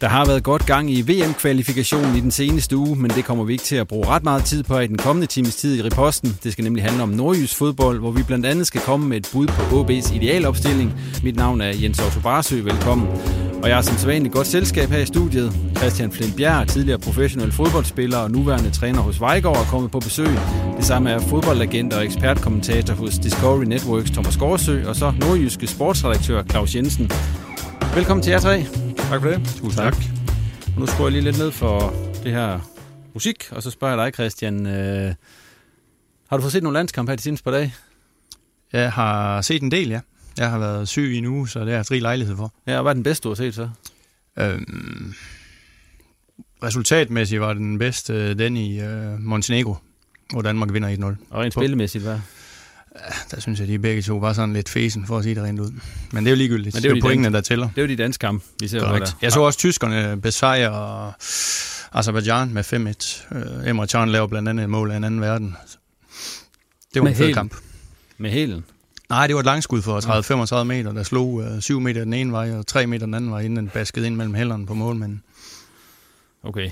Der har været godt gang i VM-kvalifikationen i den seneste uge, men det kommer vi ikke til at bruge ret meget tid på i den kommende times tid i reposten. Det skal nemlig handle om nordjysk fodbold, hvor vi blandt andet skal komme med et bud på OB's idealopstilling. Mit navn er Jens Otto Barsø, velkommen. Og jeg er som sædvanligt godt selskab her i studiet. Christian Flint Bjerg, tidligere professionel fodboldspiller og nuværende træner hos Vejgaard, er kommet på besøg. Det samme er fodboldagent og ekspertkommentator hos Discovery Networks Thomas Gårdsø, og så nordjyske sportsredaktør Claus Jensen. Velkommen til jer tre. Tak for det. Tusind tak. tak. Nu skruer jeg lige lidt ned for det her musik, og så spørger jeg dig, Christian. Øh, har du fået set nogle landskampe her de seneste par dage? Jeg har set en del, ja. Jeg har været syg i en uge, så det har jeg rig lejlighed for. Ja, og hvad er den bedste, du har set så? Øhm, resultatmæssigt var den bedste den i øh, Montenegro, hvor Danmark vinder 1-0. Og en spillemæssigt, hvad? Der synes jeg, de begge to var sådan lidt fesen, for at sige det rent ud. Men det er jo ligegyldigt. Men det er jo de pointene, der tæller. Det er jo de danske kamp, vi ser. Korrekt. Jeg så også tyskerne besejre Azerbaijan med 5-1. Uh, Emre Can laver blandt andet et mål af en anden verden. Det var med en fed kamp. Med helen? Nej, det var et langskud for 30-35 meter, der slog uh, 7 meter den ene vej og 3 meter den anden vej, inden den baskede ind mellem hælderne på målmanden. Okay.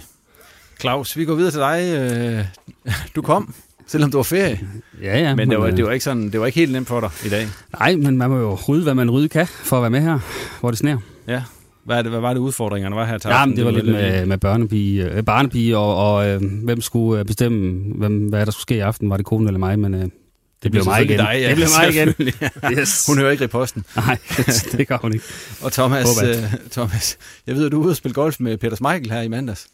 Claus, vi går videre til dig. Øh, du kom selvom du var ferie. Ja, ja. Men det var, det var, ikke sådan, det var ikke helt nemt for dig i dag. Nej, men man må jo rydde, hvad man rydde kan, for at være med her, hvor det sner. Ja. Hvad, er det, hvad var det udfordringerne var her til Ja, men det var lidt med, med børnepige, øh, barnepige, og, og øh, hvem skulle øh, bestemme, hvem, hvad der skulle ske i aften. Var det konen eller mig, men øh, det, blev mig igen. Dig, ja. Det blev mig igen. yes. Hun hører ikke i posten. Nej, det gør hun ikke. og Thomas, øh, Thomas, jeg ved, at du er ude og spille golf med Peter Michael her i mandags.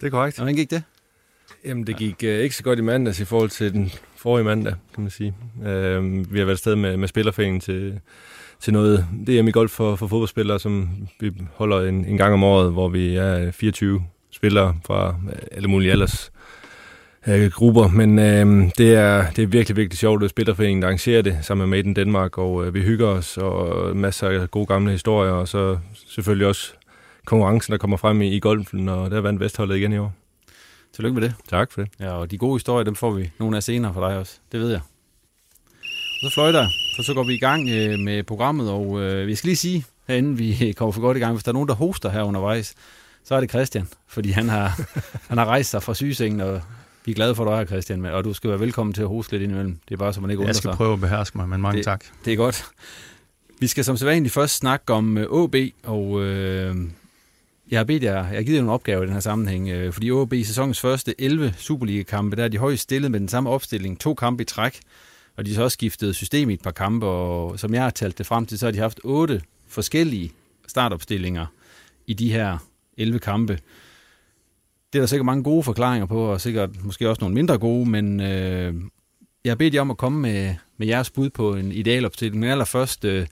Det er korrekt. Og hvordan gik det? Jamen, det gik øh, ikke så godt i mandags i forhold til den forrige mandag, kan man sige. Øh, vi har været afsted med, med spillerforeningen til, til noget DM i golf for, for fodboldspillere, som vi holder en, en gang om året, hvor vi er øh, 24 spillere fra øh, alle mulige alders øh, grupper. Men øh, det, er, det er virkelig, virkelig sjovt, at Spillerforeningen der arrangerer det sammen med Made in og øh, vi hygger os, og masser af gode gamle historier, og så selvfølgelig også konkurrencen, der kommer frem i, i golfen, og der vandt Vestholdet igen i år. Tillykke med det. Tak for det. Ja, og de gode historier, dem får vi nogle af senere for dig også. Det ved jeg. Og så fløjter for så går vi i gang øh, med programmet, og øh, vi skal lige sige, herinde vi kommer for godt i gang, hvis der er nogen, der hoster her undervejs, så er det Christian, fordi han har, han har rejst sig fra sygesengen, og vi er glade for dig her, Christian, og du skal være velkommen til at hoste lidt indimellem. Det er bare, så man ikke undrer Jeg skal sig. prøve at beherske mig, men mange det, tak. Det er godt. Vi skal som sædvanligt først snakke om OB, øh, og øh, jeg har bedt jer, jeg har givet jer en opgave i den her sammenhæng, øh, fordi OB i sæsonens første 11 Superliga-kampe, der er de højst stillet med den samme opstilling, to kampe i træk, og de har så også skiftet system i et par kampe, og som jeg har talt det frem til, så har de haft otte forskellige startopstillinger i de her 11 kampe. Det er der sikkert mange gode forklaringer på, og sikkert måske også nogle mindre gode, men øh, jeg har bedt jer om at komme med, med jeres bud på en idealopstilling. Men allerførst, øh,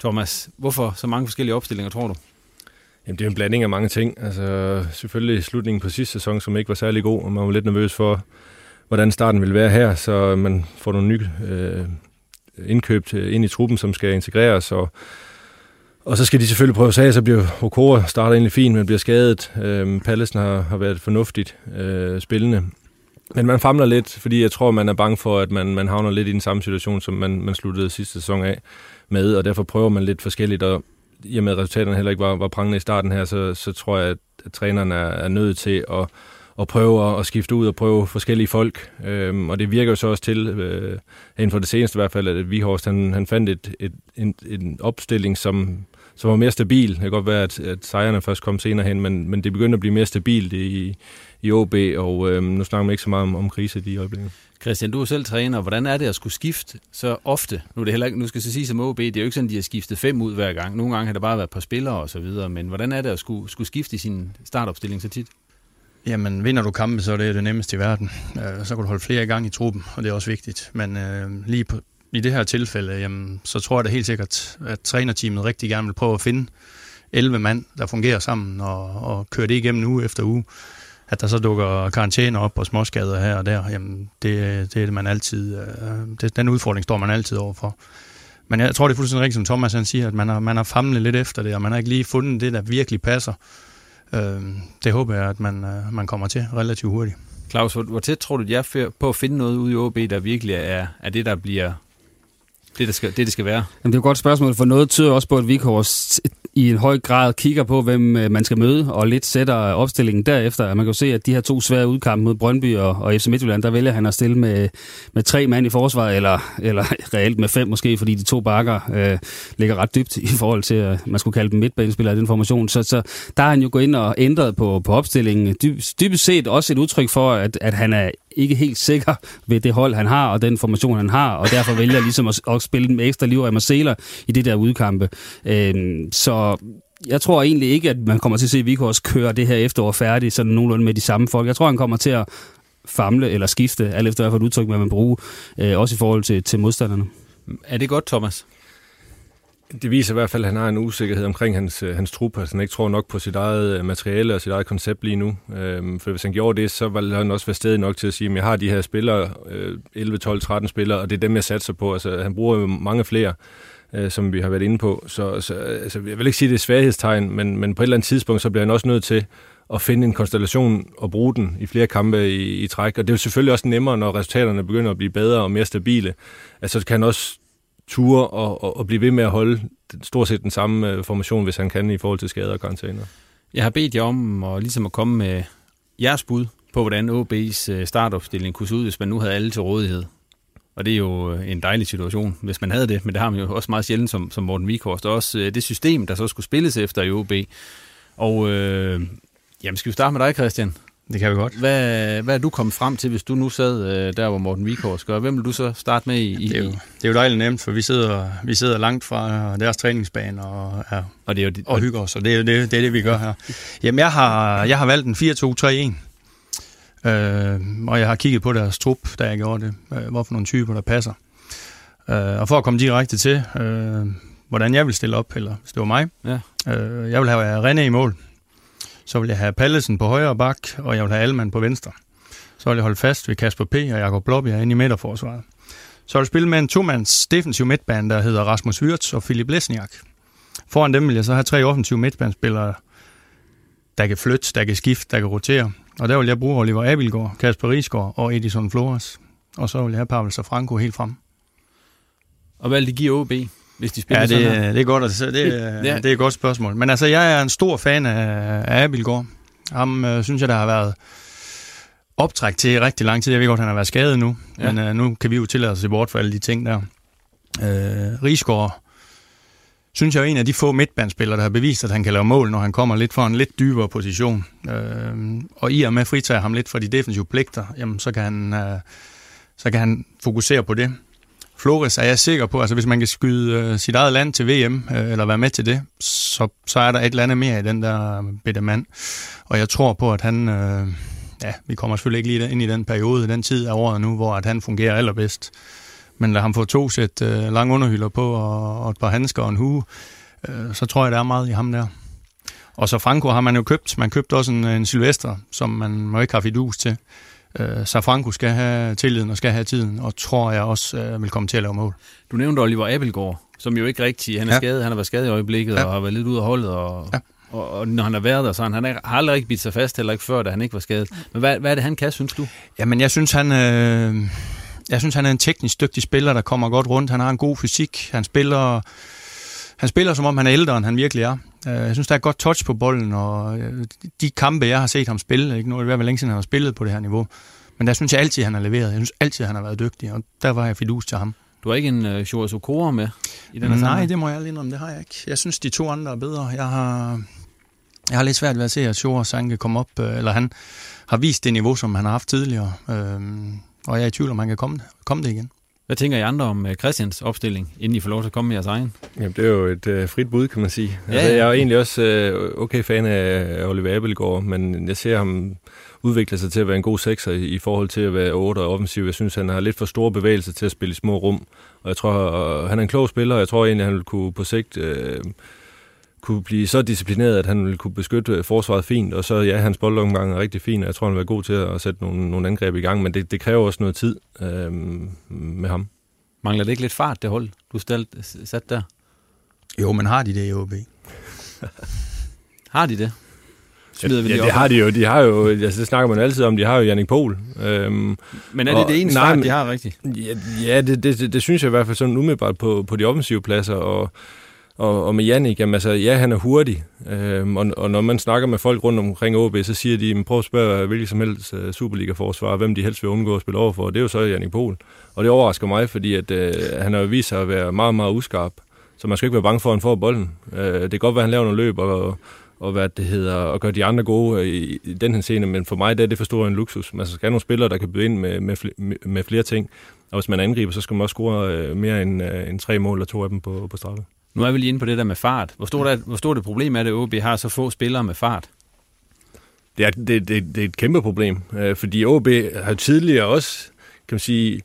Thomas, hvorfor så mange forskellige opstillinger, tror du? Jamen, det er en blanding af mange ting. Altså, selvfølgelig slutningen på sidste sæson, som ikke var særlig god, og man var lidt nervøs for, hvordan starten ville være her, så man får nogle nye øh, indkøb ind i truppen, som skal integreres, og, og så skal de selvfølgelig prøve sig så bliver Okora starter egentlig fint, men bliver skadet. Øh, Pallesen har, har været fornuftigt øh, spillende. Men man famler lidt, fordi jeg tror, man er bange for, at man, man havner lidt i den samme situation, som man, man sluttede sidste sæson af med, og derfor prøver man lidt forskelligt, og i og med at resultaterne heller ikke var, var prangende i starten her, så, så tror jeg, at, trænerne træneren er, er nødt til at, at prøve at skifte ud og prøve forskellige folk. Øhm, og det virker jo så også til, øh, inden for det seneste i hvert fald, at Vihorst han, han fandt et, et, en, en opstilling, som, som var mere stabil. Det kan godt være, at, at sejrene først kom senere hen, men, men det begyndte at blive mere stabilt i, i OB, og øhm, nu snakker man ikke så meget om, om krise i øjeblikket. Christian, du er selv træner. Hvordan er det at skulle skifte så ofte? Nu, er det heller ikke, nu skal jeg sige som OB, det er jo ikke sådan, de har skiftet fem ud hver gang. Nogle gange har der bare været et par spillere og så videre, men hvordan er det at skulle, skulle skifte i sin startopstilling så tit? Jamen, vinder du kampe, så er det det nemmeste i verden. Øh, så kan du holde flere i gang i truppen, og det er også vigtigt. Men øh, lige på, i det her tilfælde, jamen, så tror jeg da helt sikkert, at trænerteamet rigtig gerne vil prøve at finde 11 mand, der fungerer sammen og, og køre det igennem uge efter uge at der så dukker karantæne op og småskader her og der, jamen det, det er det, man altid, øh, det, den udfordring står man altid overfor. Men jeg tror, det er fuldstændig rigtigt, som Thomas han siger, at man har, man har famlet lidt efter det, og man har ikke lige fundet det, der virkelig passer. Øh, det håber jeg, at man, øh, man kommer til relativt hurtigt. Claus, hvor, hvor tæt tror du, at jeg er på at finde noget ude i OB, der virkelig er, er det, der bliver det, der skal, det, det skal være? Jamen, det er et godt spørgsmål, for noget tyder også på, at Vikhors i en høj grad kigger på, hvem øh, man skal møde, og lidt sætter opstillingen derefter. Man kan jo se, at de her to svære udkampe mod Brøndby og, og FC Midtjylland, der vælger han at stille med, med tre mand i forsvaret, eller, eller reelt med fem måske, fordi de to bakker øh, ligger ret dybt i forhold til, at man skulle kalde dem midtbanespillere i den formation. Så, så der har han jo gået ind og ændret på, på opstillingen. Dyb, dybest set også et udtryk for, at, at han er ikke helt sikker ved det hold, han har, og den formation, han har, og derfor vælger ligesom at, at spille med ekstra liv og Marcela i det der udkampe. Øh, så jeg tror egentlig ikke, at man kommer til at se Vikors køre det her efterår færdigt, sådan nogenlunde med de samme folk. Jeg tror, han kommer til at famle eller skifte, alt efter hvad for et udtryk man vil bruge, øh, også i forhold til, til modstanderne. Er det godt, Thomas? Det viser i hvert fald, at han har en usikkerhed omkring hans, øh, hans trup. Altså, han ikke tror nok på sit eget øh, materiale og sit eget koncept lige nu. Øhm, for hvis han gjorde det, så ville han også være stedig nok til at sige, at jeg har de her spillere, øh, 11, 12, 13 spillere, og det er dem, jeg satser på. Altså, han bruger jo mange flere, øh, som vi har været inde på. Så, så altså, jeg vil ikke sige, at det er svaghedstegn, men, men på et eller andet tidspunkt, så bliver han også nødt til at finde en konstellation og bruge den i flere kampe i, i træk. Og det er jo selvfølgelig også nemmere, når resultaterne begynder at blive bedre og mere stabile. Altså, så kan han også ture og, og, og blive ved med at holde stort set den samme øh, formation, hvis han kan i forhold til skader og karantæner. Jeg har bedt jer om at, ligesom at komme med jeres bud på, hvordan OB's øh, startopstilling kunne se ud, hvis man nu havde alle til rådighed. Og det er jo øh, en dejlig situation, hvis man havde det, men det har man jo også meget sjældent som, som Morten Vikhorst. Og også det system, der så skulle spilles efter i OB. Og øh, jamen, skal vi starte med dig, Christian? Det kan vi godt. Hvad, hvad er du kommet frem til, hvis du nu sad øh, der, hvor Morten Vikors gør? Hvem vil du så starte med i? Det er jo, det er jo dejligt nemt, for vi sidder, vi sidder langt fra deres træningsbane og, ja, og, det er jo, og hygger os, og det er det, det, er det vi gør her. Jamen, jeg har, jeg har valgt en 4-2-3-1, øh, og jeg har kigget på deres trup, da jeg gjorde det, øh, hvorfor nogle typer, der passer. Øh, og for at komme direkte til, øh, hvordan jeg vil stille op, eller hvis det var mig, ja. øh, jeg vil have René i mål. Så vil jeg have Pallesen på højre bak, og jeg vil have Alman på venstre. Så vil jeg holde fast ved Kasper P. og Jakob Blåbjerg inde i midterforsvaret. Så vil jeg spille med en tomands defensiv midtbane, der hedder Rasmus Wirtz og Philip Lesniak. Foran dem vil jeg så have tre offensive midtbanespillere, der kan flytte, der kan skifte, der kan rotere. Og der vil jeg bruge Oliver Abilgaard, Kasper Risgaard og Edison Flores. Og så vil jeg have Pavel Safranco helt frem. Og hvad vil det give OB? Hvis de spiller ja, det, sådan her? det er godt, altså, det, ja. det er et godt spørgsmål. Men altså, jeg er en stor fan af, af Abilgaard. Ham øh, synes jeg, der har været optræk til rigtig lang tid. Jeg ved godt, han har været skadet nu, ja. men øh, nu kan vi jo tillade os at se bort for alle de ting der. Øh, Rigsgaard synes jeg er en af de få midtbandspillere, der har bevist, at han kan lave mål, når han kommer lidt fra en lidt dybere position. Øh, og i og med at fritage ham lidt fra de defensive pligter, jamen, så, kan han, øh, så kan han fokusere på det. Flores er jeg sikker på, altså hvis man kan skyde øh, sit eget land til VM, øh, eller være med til det, så, så er der et eller andet mere i den der bitte mand. Og jeg tror på, at han, øh, ja, vi kommer selvfølgelig ikke lige ind i den periode, den tid af året nu, hvor at han fungerer allerbedst. Men lad ham få to sæt øh, lange underhylder på, og, og et par handsker og en hue, øh, så tror jeg, der er meget i ham der. Og så Franco har man jo købt. Man købte også en, en Silvestre, som man må ikke have fidus til. Øh, Safranco skal have tilliden og skal have tiden, og tror jeg også øh, vil komme til at lave mål. Du nævnte Oliver Abelgaard, som jo ikke rigtig, han er ja. skadet, han har været skadet i øjeblikket, ja. og har været lidt ude af holdet, og, ja. og, og når han har været der, så han, han har aldrig ikke bidt sig fast, heller ikke før, da han ikke var skadet. Men hvad, hvad er det, han kan, synes du? Jamen, jeg synes, han... Øh, jeg synes, han er en teknisk dygtig spiller, der kommer godt rundt. Han har en god fysik. Han spiller, han spiller som om han er ældre, end han virkelig er. Øh, jeg synes, der er et godt touch på bolden, og øh, de kampe, jeg har set ham spille, ikke? nu er det i hvert fald længe siden, han har spillet på det her niveau, men der synes jeg altid, han har leveret. Jeg synes altid, han har været dygtig, og der var jeg fidus til ham. Du har ikke en uh, Joris Okora med i den her Nej, sammen? det må jeg lige indrømme, det har jeg ikke. Jeg synes, de to andre er bedre. Jeg har, jeg har lidt svært ved at se, at Joris han kan komme op, eller han har vist det niveau, som han har haft tidligere. Øhm, og jeg er i tvivl, om han kan komme, komme det igen. Hvad tænker I andre om øh, Christians opstilling, inden I får lov til at komme med jeres egen? Jamen, det er jo et uh, frit bud, kan man sige. Ja, altså, jeg er jo egentlig også uh, okay fan af Oliver Abelgaard, men jeg ser ham udvikle sig til at være en god sekser i, forhold til at være 8 og offensiv. Jeg synes, han har lidt for store bevægelser til at spille i små rum, og jeg tror, han er en klog spiller, og jeg tror egentlig, han vil kunne på sigt... Uh, kunne blive så disciplineret, at han ville kunne beskytte forsvaret fint, og så ja, hans boldomgang er rigtig fin, og jeg tror, han vil være god til at sætte nogle, nogle angreb i gang, men det, det kræver også noget tid øh, med ham. Mangler det ikke lidt fart, det hold, du stalt, sat der? Jo, men har de det i OB? har de det? Smider ja, vi ja, det har de jo. De har jo, altså, det snakker man altid om, de har jo Jannik Pohl. Øhm, men er det og, det eneste nej, de har rigtigt? Ja, ja det, det, det, det, synes jeg i hvert fald sådan umiddelbart på, på de offensive pladser, og og, og med Jannik, jamen altså, ja, han er hurtig, øhm, og, og når man snakker med folk rundt omkring OB, så siger de, prøv at spørge hvilket som helst uh, Superliga-forsvar, hvem de helst vil undgå at spille over for, og det er jo så Jannik Pohl. Og det overrasker mig, fordi at, øh, han har jo vist sig at være meget, meget uskarp, så man skal ikke være bange for, at han får bolden. Øh, det kan godt være, at han laver nogle løb, og, og hvad det hedder, og gøre de andre gode øh, i, i den her scene, men for mig der er det for stor en luksus. Man skal have nogle spillere, der kan byde ind med, med, med flere ting, og hvis man angriber, så skal man også score øh, mere end, øh, end tre mål og to af dem på, på straffe. Nu er vi lige inde på det der med fart. Hvor stort, er, hvor stort et problem er det, at OB har så få spillere med fart? Det er, det, det, det er et kæmpe problem, øh, fordi OB har tidligere også, kan man sige,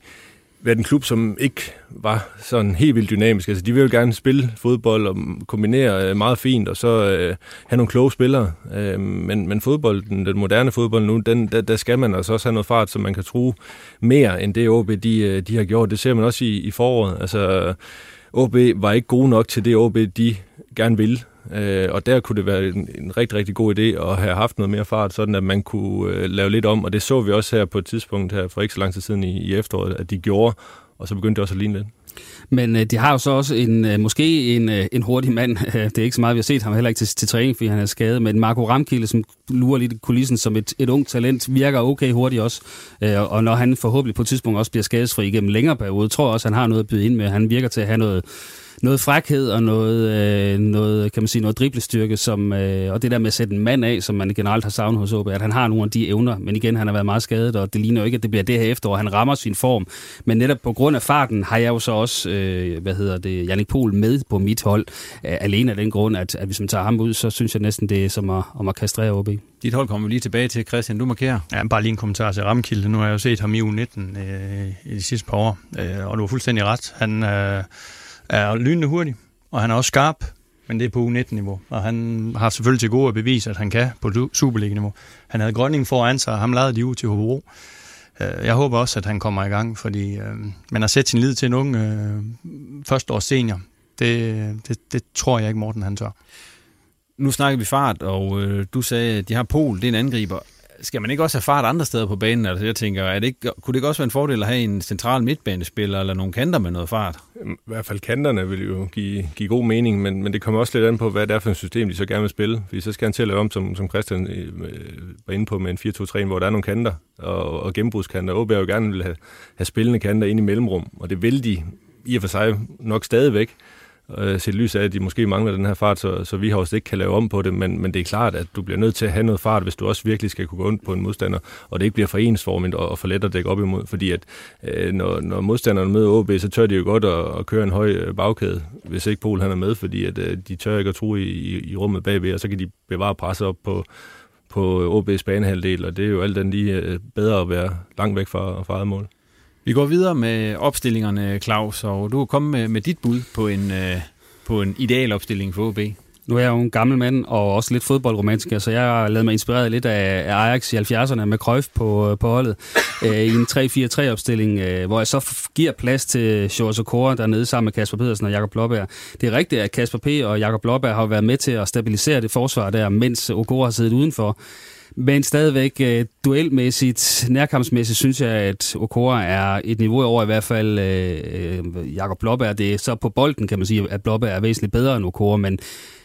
været en klub, som ikke var sådan helt vildt dynamisk. Altså, de vil jo gerne spille fodbold og kombinere øh, meget fint, og så øh, have nogle kloge spillere. Øh, men, men fodbolden, den moderne fodbold nu, den, der, der skal man altså også have noget fart, så man kan tro mere end det OB, de, øh, de har gjort. Det ser man også i, i foråret. Altså, OB var ikke gode nok til det OB, de gerne ville. Øh, og der kunne det være en, en rigtig, rigtig god idé at have haft noget mere fart, sådan at man kunne øh, lave lidt om. Og det så vi også her på et tidspunkt her for ikke så lang tid siden i, i efteråret, at de gjorde. Og så begyndte det også at ligne lidt. Men øh, de har jo så også en, øh, måske en, øh, en hurtig mand. Det er ikke så meget, vi har set ham heller ikke til, til træning, fordi han er skadet. Men Marco Ramkilde, som lurer lidt i kulissen som et, et ungt talent, virker okay hurtigt også. Øh, og når han forhåbentlig på et tidspunkt også bliver skadesfri igennem længere periode, tror jeg også, han har noget at byde ind med. Han virker til at have noget noget frækhed og noget, øh, noget, kan man sige, noget driblestyrke, som, øh, og det der med at sætte en mand af, som man generelt har savnet hos OB, at han har nogle af de evner, men igen, han har været meget skadet, og det ligner jo ikke, at det bliver det her efterår, han rammer sin form, men netop på grund af farten har jeg jo så også, øh, hvad hedder det, Jannik Pohl med på mit hold, øh, alene af den grund, at, at hvis man tager ham ud, så synes jeg næsten, det er som at, om at kastrere OB. Dit hold kommer vi lige tilbage til, Christian. Du markerer. Ja, bare lige en kommentar til Ramkilde. Nu har jeg jo set ham i U19 øh, i de sidste par år, øh, og du har fuldstændig ret. Han øh, er lynende hurtig, og han er også skarp, men det er på U19-niveau. Og han har selvfølgelig til gode at bevise, at han kan på Superliga-niveau. Han havde Grønning foran sig, og ham lavede de ud til Hobro. Øh, jeg håber også, at han kommer i gang, fordi øh, man har sat sin lid til en ung øh, førsteårs senior. Det, det, det tror jeg ikke, Morten han tør. Nu snakker vi fart, og øh, du sagde, at de har Pol, det er en angriber skal man ikke også have fart andre steder på banen? Altså, jeg tænker, er det ikke, kunne det ikke også være en fordel at have en central midtbanespiller eller nogle kanter med noget fart? I hvert fald kanterne vil jo give, give god mening, men, men det kommer også lidt an på, hvad det er for et system, de så gerne vil spille. Fordi så skal han til at lave om, som, som Christian øh, var inde på, med en 4-2-3, hvor der er nogle kanter og, og gennembrudskanter. OB jo gerne vil have, have spillende kanter ind i mellemrum, og det vil de i og for sig nok stadigvæk øh, set lys af, at de måske mangler den her fart, så, så vi har også ikke kan lave om på det, men, men det er klart, at du bliver nødt til at have noget fart, hvis du også virkelig skal kunne gå ondt på en modstander, og det ikke bliver for ensformigt og, og for let at dække op imod, fordi at øh, når, når modstanderne møder OB, så tør de jo godt at, at køre en høj øh, bagkæde, hvis ikke Pol han er med, fordi at, øh, de tør ikke at tro i, i, i rummet bagved, og så kan de bevare presset op på, på OB's banehalvdel, og det er jo alt den lige øh, bedre at være langt væk fra, fra eget mål. Vi går videre med opstillingerne, Claus, og du er kommet med, med dit bud på en, øh, på en ideal opstilling for OB. Nu er jeg jo en gammel mand og også lidt fodboldromantiker, så jeg har lavet mig inspireret lidt af Ajax i 70'erne med Cruyff på, øh, på holdet øh, i en 3-4-3-opstilling, øh, hvor jeg så giver plads til Sjors Okora dernede sammen med Kasper Pedersen og Jakob Blåbær. Det er rigtigt, at Kasper P. og Jakob Blåbær har været med til at stabilisere det forsvar der, mens Okora har siddet udenfor. Men stadigvæk øh, duelmæssigt, nærkampsmæssigt, synes jeg, at Okora er et niveau over i hvert fald øh, øh, Jakob Blåbær. Det er så på bolden, kan man sige, at Blåbær er væsentligt bedre end Okora, men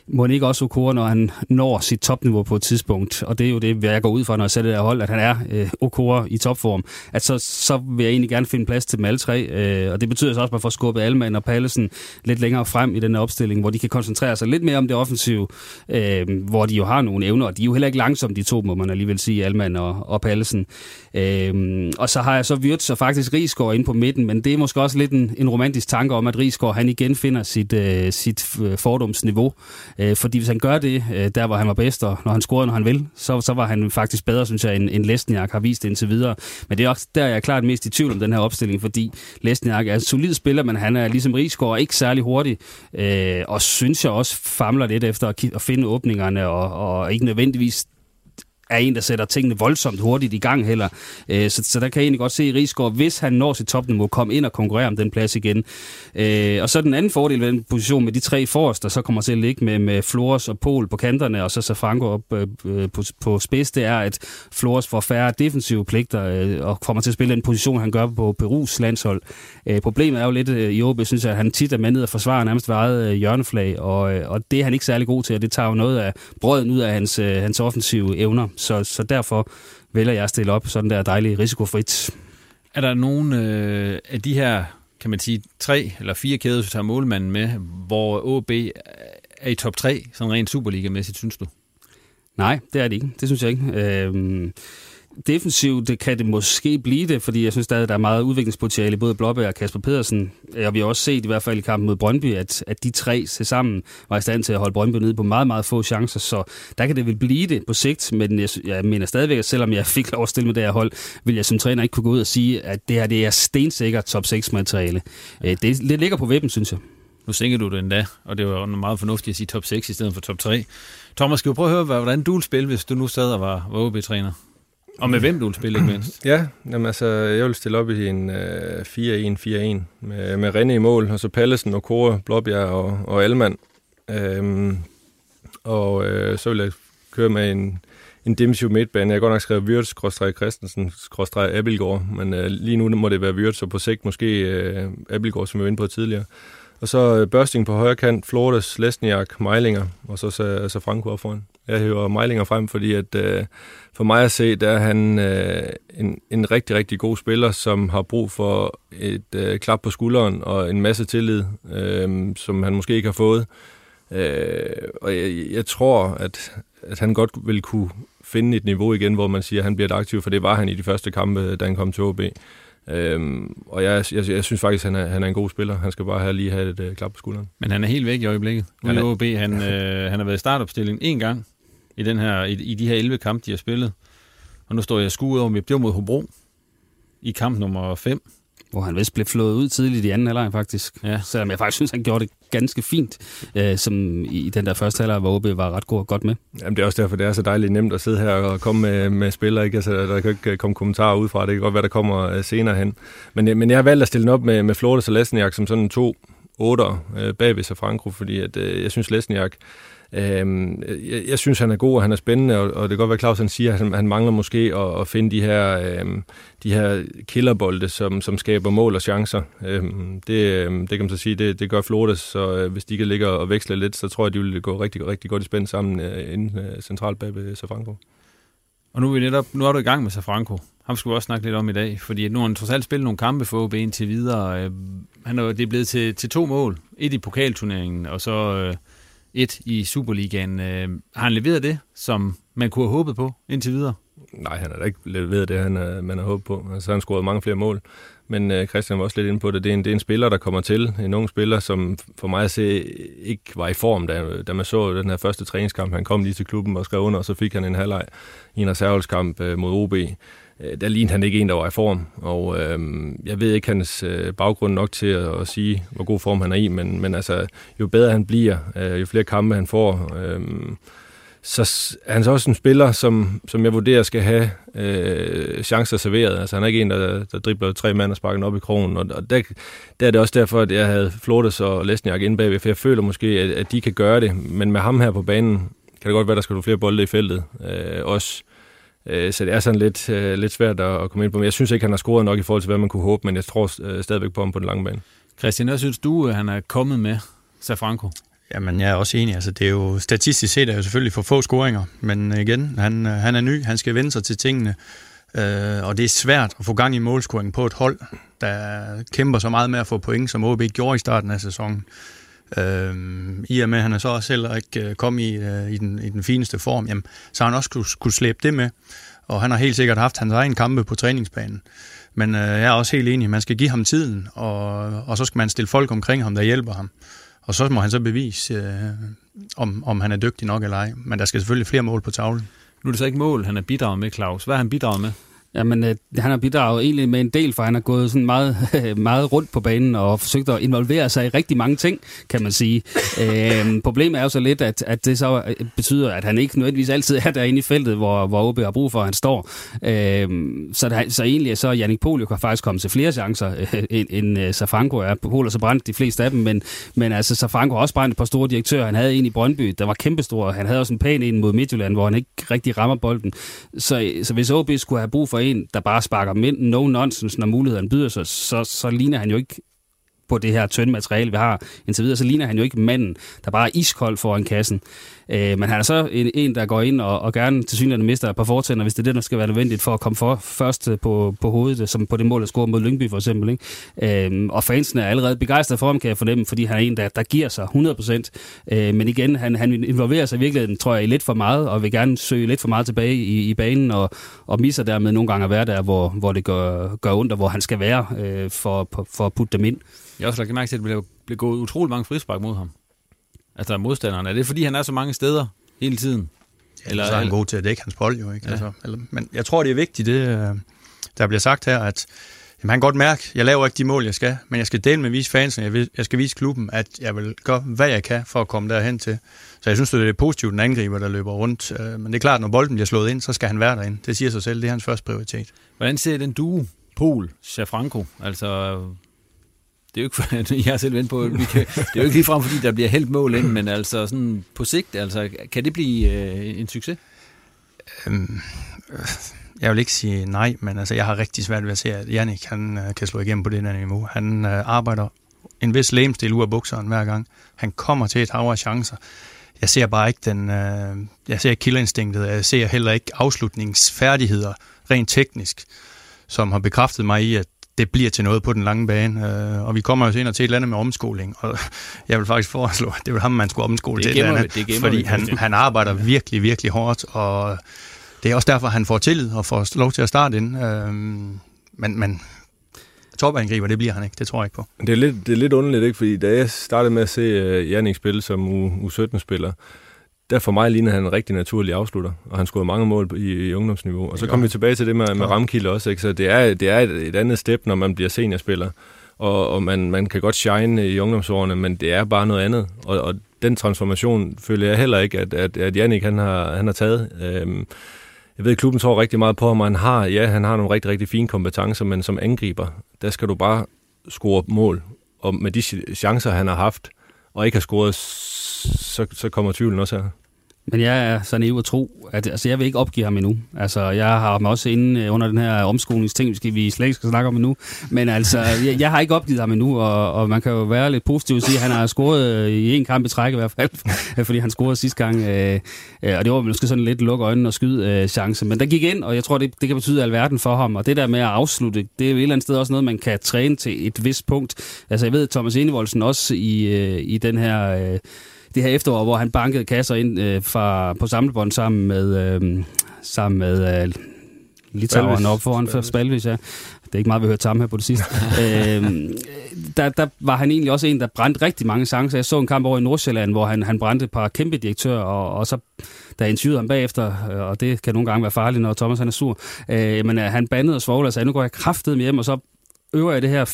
må ikke også Okora, når han når sit topniveau på et tidspunkt, og det er jo det, jeg går ud fra, når jeg sætter det her hold, at han er øh, Okora i topform, at så, så vil jeg egentlig gerne finde plads til dem alle tre, øh, og det betyder så også, at man får skubbet Alman og Pallesen lidt længere frem i den her opstilling, hvor de kan koncentrere sig lidt mere om det offensive, øh, hvor de jo har nogle evner, og de er jo heller ikke langsomme, de to, må man alligevel sige, Alman og, og Pallesen. Øh, og så har jeg så Wirtz og faktisk Rigsgaard ind på midten, men det er måske også lidt en, en romantisk tanke om, at Rigsgaard han igen finder sit, øh, sit øh, fordomsniveau, Øh, fordi hvis han gør det, øh, der hvor han var bedst, og når han scorede, når han vil, så, så var han faktisk bedre, synes jeg, end, end Lesniak har vist indtil videre. Men det er også der, jeg er klart mest i tvivl om den her opstilling, fordi Lesniak er en solid spiller, men han er ligesom Rigsgaard ikke særlig hurtig, øh, og synes jeg også famler lidt efter at, at finde åbningerne, og, og ikke nødvendigvis er en, der sætter tingene voldsomt hurtigt i gang heller. Øh, så, så der kan jeg egentlig godt se Rigsgaard, hvis han når sit topniveau, komme ind og konkurrere om den plads igen. Øh, og så den anden fordel ved den position med de tre forreste, der så kommer til at ligge med, med Flores og Pol på kanterne, og så Safranco op øh, øh, på, på spids, det er, at Flores får færre defensive pligter øh, og kommer til at spille den position, han gør på Perus landshold. Øh, problemet er jo lidt øh, i OB, synes jeg, at han tit er med ned og forsvarer nærmest vejet øh, hjørneflag, og, øh, og det er han ikke særlig god til, og det tager jo noget af brøden ud af hans, øh, hans offensive evner. Så, så derfor vælger jeg at stille op sådan der dejligt risikofrit. Er der nogen øh, af de her, kan man sige, tre eller fire kæder, hvis du tager målmanden med, hvor OB er i top 3, sådan rent Superliga-mæssigt, synes du? Nej, det er det ikke. Det synes jeg ikke. Øh, Defensivt det kan det måske blive det, fordi jeg synes stadig, der er meget udviklingspotentiale i både Blåbær og Kasper Pedersen. Og vi har også set i hvert fald i kampen mod Brøndby, at, at de tre til sammen var i stand til at holde Brøndby nede på meget, meget få chancer. Så der kan det vel blive det på sigt, men jeg, jeg mener stadigvæk, at selvom jeg fik lov at stille med det her hold, vil jeg som træner ikke kunne gå ud og sige, at det her det er stensikkert top 6 materiale. Øh, det, det ligger på vippen, synes jeg. Nu sænker du det endda, og det var meget fornuftigt at sige top 6 i stedet for top 3. Thomas, skal vi prøve at høre, hvordan du ville spille, hvis du nu sad og var, var OB-træner? Og med hvem du vil spille, ikke mindst? Ja, jamen altså, jeg vil stille op i en øh, 4-1-4-1 med, med Rene i mål, og så Pallesen, og Kåre, Blåbjerg og, og Alman. Øhm, og øh, så vil jeg køre med en, en dimsiv midtbane. Jeg har godt nok skrevet Wirtz, skråstrej Christensen, skråstrej Abelgaard, men øh, lige nu må det være Wirtz, og på sigt måske øh, Abelgaard, som vi var inde på tidligere. Og så øh, Børsting på højre kant, Flores, Lesniak, Meilinger, og så, så, altså så Franco op foran. Jeg hører Meilinger frem, fordi at, øh, for mig at se, der er han øh, en, en rigtig, rigtig god spiller, som har brug for et øh, klap på skulderen og en masse tillid, øh, som han måske ikke har fået. Øh, og jeg, jeg tror, at, at han godt vil kunne finde et niveau igen, hvor man siger, at han bliver et aktiv, for det var han i de første kampe, da han kom til OB. Øhm, og jeg, jeg, jeg synes faktisk, at han er, han er en god spiller. Han skal bare have, lige have et øh, klap på skulderen. Men han er helt væk i øjeblikket. Han er OB. Han, øh, han har været i startopstilling en gang i, den her, i, i de her 11 kampe, de har spillet. Og nu står jeg skuet over, det var mod Hobro i kamp nummer 5. Hvor han vist blev flået ud tidligt i anden halvleg faktisk. Ja. Selvom jeg faktisk synes, han gjorde det ganske fint, øh, som i den der første halvleg, hvor OB var ret god, godt med. Jamen det er også derfor, det er så dejligt nemt at sidde her og komme med, med spillere. Ikke? Altså, der kan ikke komme kommentarer ud fra det. Det kan godt være, der kommer øh, senere hen. Men, øh, men jeg har valgt at stille den op med, med Flores og Lesniak som sådan to otter øh, bagved sig Franco, fordi at, øh, jeg synes, Lesniak Øhm, jeg, jeg synes, han er god, og han er spændende, og, og det kan godt være, Claus han siger, at han, han mangler måske at, at finde de her, øhm, de her killerbolde, som, som skaber mål og chancer. Øhm, det, øhm, det kan man så sige, det, det gør Flores, så øh, hvis de kan ligge og veksle lidt, så tror jeg, de vil gå rigtig, rigtig godt i spænd sammen øh, inden øh, centralt bag ved Safranco. Og nu er, vi netop, nu er du i gang med Safranco. Ham skulle vi også snakke lidt om i dag, fordi nu har han trods alt spillet nogle kampe for OB indtil videre. Øh, han er, det er blevet til, til to mål. Et i pokalturneringen, og så... Øh, et i Superligaen. Øh, har han leveret det, som man kunne have håbet på indtil videre? Nej, han har da ikke leveret det, han, er, man har håbet på. Altså, han har scoret mange flere mål. Men øh, Christian var også lidt inde på det. Det er, en, det er en spiller, der kommer til. En ung spiller, som for mig at se ikke var i form, da, da man så den her første træningskamp. Han kom lige til klubben og skrev under, og så fik han en halvleg i en reservelskamp øh, mod OB. Øh, der lignede han ikke en, der var i form. Og øh, jeg ved ikke hans øh, baggrund nok til at, at sige, hvor god form han er i, men, men altså, jo bedre han bliver, øh, jo flere kampe han får, øh, så er han så også en spiller, som, som jeg vurderer skal have øh, chancer serveret. Altså han er ikke en, der, der dribler tre mand og sparker op i krogen. Og, og der, der er det også derfor, at jeg havde Flortes og Lesniak inde bagved, for jeg føler måske, at, at de kan gøre det. Men med ham her på banen, kan det godt være, der skal du flere bolde i feltet. Øh, også så det er sådan lidt, øh, lidt svært at komme ind på. Men jeg synes ikke, han har scoret nok i forhold til, hvad man kunne håbe, men jeg tror øh, stadigvæk på ham på den lange bane. Christian, hvad synes du, han er kommet med, Safranco? Jamen, jeg er også enig. Altså, det er jo statistisk set er jo selvfølgelig for få scoringer, men igen, han, han er ny, han skal vende sig til tingene, øh, og det er svært at få gang i målscoring på et hold, der kæmper så meget med at få point, som OB gjorde i starten af sæsonen. Øh, Øhm, I og med, at han er så også heller ikke øh, kom i, øh, i, den, i den fineste form, jamen, så har han også kunne, kunne slæbe det med. Og han har helt sikkert haft hans egen kampe på træningsbanen. Men øh, jeg er også helt enig, man skal give ham tiden, og, og så skal man stille folk omkring ham, der hjælper ham. Og så må han så bevise, øh, om, om han er dygtig nok eller ej. Men der skal selvfølgelig flere mål på tavlen. Nu er det så ikke mål, han er bidraget med, Claus. Hvad har han bidraget med? Jamen, øh, han har bidraget egentlig med en del, for han har gået sådan meget, meget rundt på banen og forsøgt at involvere sig i rigtig mange ting, kan man sige. øh, problemet er jo så lidt, at, at det så øh, betyder, at han ikke nødvendigvis altid er derinde i feltet, hvor, hvor OB har brug for, at han står. Øh, så, der, så egentlig så Jannik Polio kan faktisk komme til flere chancer, øh, end, end uh, Safranco er. Pol så brændt de fleste af dem, men, men altså Safranco har også brændt et par store direktører. Han havde en i Brøndby, der var kæmpestor. Han havde også en pæn en mod Midtjylland, hvor han ikke rigtig rammer bolden. Så, så hvis OB skulle have brug for en, der bare sparker mænd no nonsense, når muligheden byder sig, så, så ligner han jo ikke på det her tynde materiale, vi har indtil videre, så ligner han jo ikke manden, der bare er iskold foran kassen. Øh, men han er så en, en der går ind og, og gerne til synligheden mister et par fortænder, hvis det er det, der skal være nødvendigt for at komme for, først på, på hovedet, som på det mål, der scorer mod Lyngby for eksempel. Ikke? Øh, og fansene er allerede begejstret for ham, kan jeg fornemme, fordi han er en, der, der giver sig 100%. Øh, men igen, han, han involverer sig virkelig, tror jeg, lidt for meget, og vil gerne søge lidt for meget tilbage i, i banen, og, og misser dermed nogle gange at være der, hvor, hvor det gør, gør ondt, og hvor han skal være øh, for, for at putte dem ind. Jeg har også lagt mærke til, at der blev gået utrolig mange frispark mod ham. Altså modstanderne. Er det fordi, han er så mange steder hele tiden? Ja, eller så er han god til at dække hans bold jo, ikke? Ja. Altså, eller, men jeg tror, det er vigtigt, det øh, der bliver sagt her, at jamen, han kan godt mærke, at jeg laver ikke de mål, jeg skal, men jeg skal dele med vise fansen, jeg, vil, jeg skal vise klubben, at jeg vil gøre, hvad jeg kan for at komme derhen til. Så jeg synes, det er positivt, den angriber, der løber rundt. Øh, men det er klart, når bolden bliver slået ind, så skal han være derinde. Det siger sig selv, det er hans første prioritet. Hvordan ser den duo, Pol, Safranco, altså det er jo ikke, for, jeg har selv vendt på, vi kan, det er jo ikke ligefrem, fordi der bliver helt mål ind, men altså sådan på sigt, altså, kan det blive øh, en succes? Øhm, jeg vil ikke sige nej, men altså, jeg har rigtig svært ved at se, at Jannik kan, øh, kan slå igennem på det der niveau. Han øh, arbejder en vis lemstil ud af bukseren hver gang. Han kommer til et hav af chancer. Jeg ser bare ikke den, øh, jeg ser killerinstinktet, jeg ser heller ikke afslutningsfærdigheder rent teknisk, som har bekræftet mig i, at det bliver til noget på den lange bane. Øh, og vi kommer jo senere til et eller andet med omskoling, og jeg vil faktisk foreslå, at det var ham, man skulle omskole det til et eller andet, det fordi han, han arbejder virkelig, virkelig hårdt, og det er også derfor, han får tillid og får lov til at starte ind. Øh, men, men topangriber, det bliver han ikke, det tror jeg ikke på. Det er lidt, det er lidt underligt, ikke? fordi da jeg startede med at se uh, Jannik spille som U17-spiller, der for mig ligner han en rigtig naturlig afslutter, og han scorede mange mål i, i ungdomsniveau. Og så kommer vi tilbage til det med, med Ramkilde også, ikke? så det er, det er et, et andet step, når man bliver seniorspiller, og, og man, man kan godt shine i ungdomsårene, men det er bare noget andet, og, og den transformation føler jeg heller ikke, at, at, at Jannik han har, han har taget. Øhm, jeg ved, at klubben tror rigtig meget på ham, og han har, ja, han har nogle rigtig, rigtig fine kompetencer, men som angriber, der skal du bare score mål. Og med de chancer, han har haft, og ikke har scoret, så, så kommer tvivlen også her. Men jeg er så naiv at tro, at altså, jeg vil ikke opgive ham endnu. Altså, jeg har ham også inde øh, under den her omskolingsting, skal vi slet ikke skal snakke om endnu. Men altså, jeg, jeg har ikke opgivet ham endnu, og, og man kan jo være lidt positiv og sige, at han har scoret øh, i en kamp i træk i hvert fald, fordi han scorede sidste gang. Øh, øh, og det var måske sådan lidt lukke øjnene og skyde chance. Men der gik ind, og jeg tror, det, det kan betyde alverden for ham. Og det der med at afslutte, det er jo et eller andet sted også noget, man kan træne til et vist punkt. Altså, jeg ved, Thomas Enevoldsen også i, i den her det her efterår, hvor han bankede kasser ind øh, fra, på samlebånd sammen med, øh, sammen med øh, Litaueren op foran for Spalvis, ja. Det er ikke meget, vi hørte sammen her på det sidste. øh, der, der var han egentlig også en, der brændte rigtig mange chancer. Jeg så en kamp over i Nordsjælland, hvor han, han brændte et par kæmpe direktører, og, og så der interviewede ham bagefter, øh, og det kan nogle gange være farligt, når Thomas han er sur. Øh, men øh, han bandede og svoglede og sagde, nu går jeg kraftet hjem, og så øver jeg det her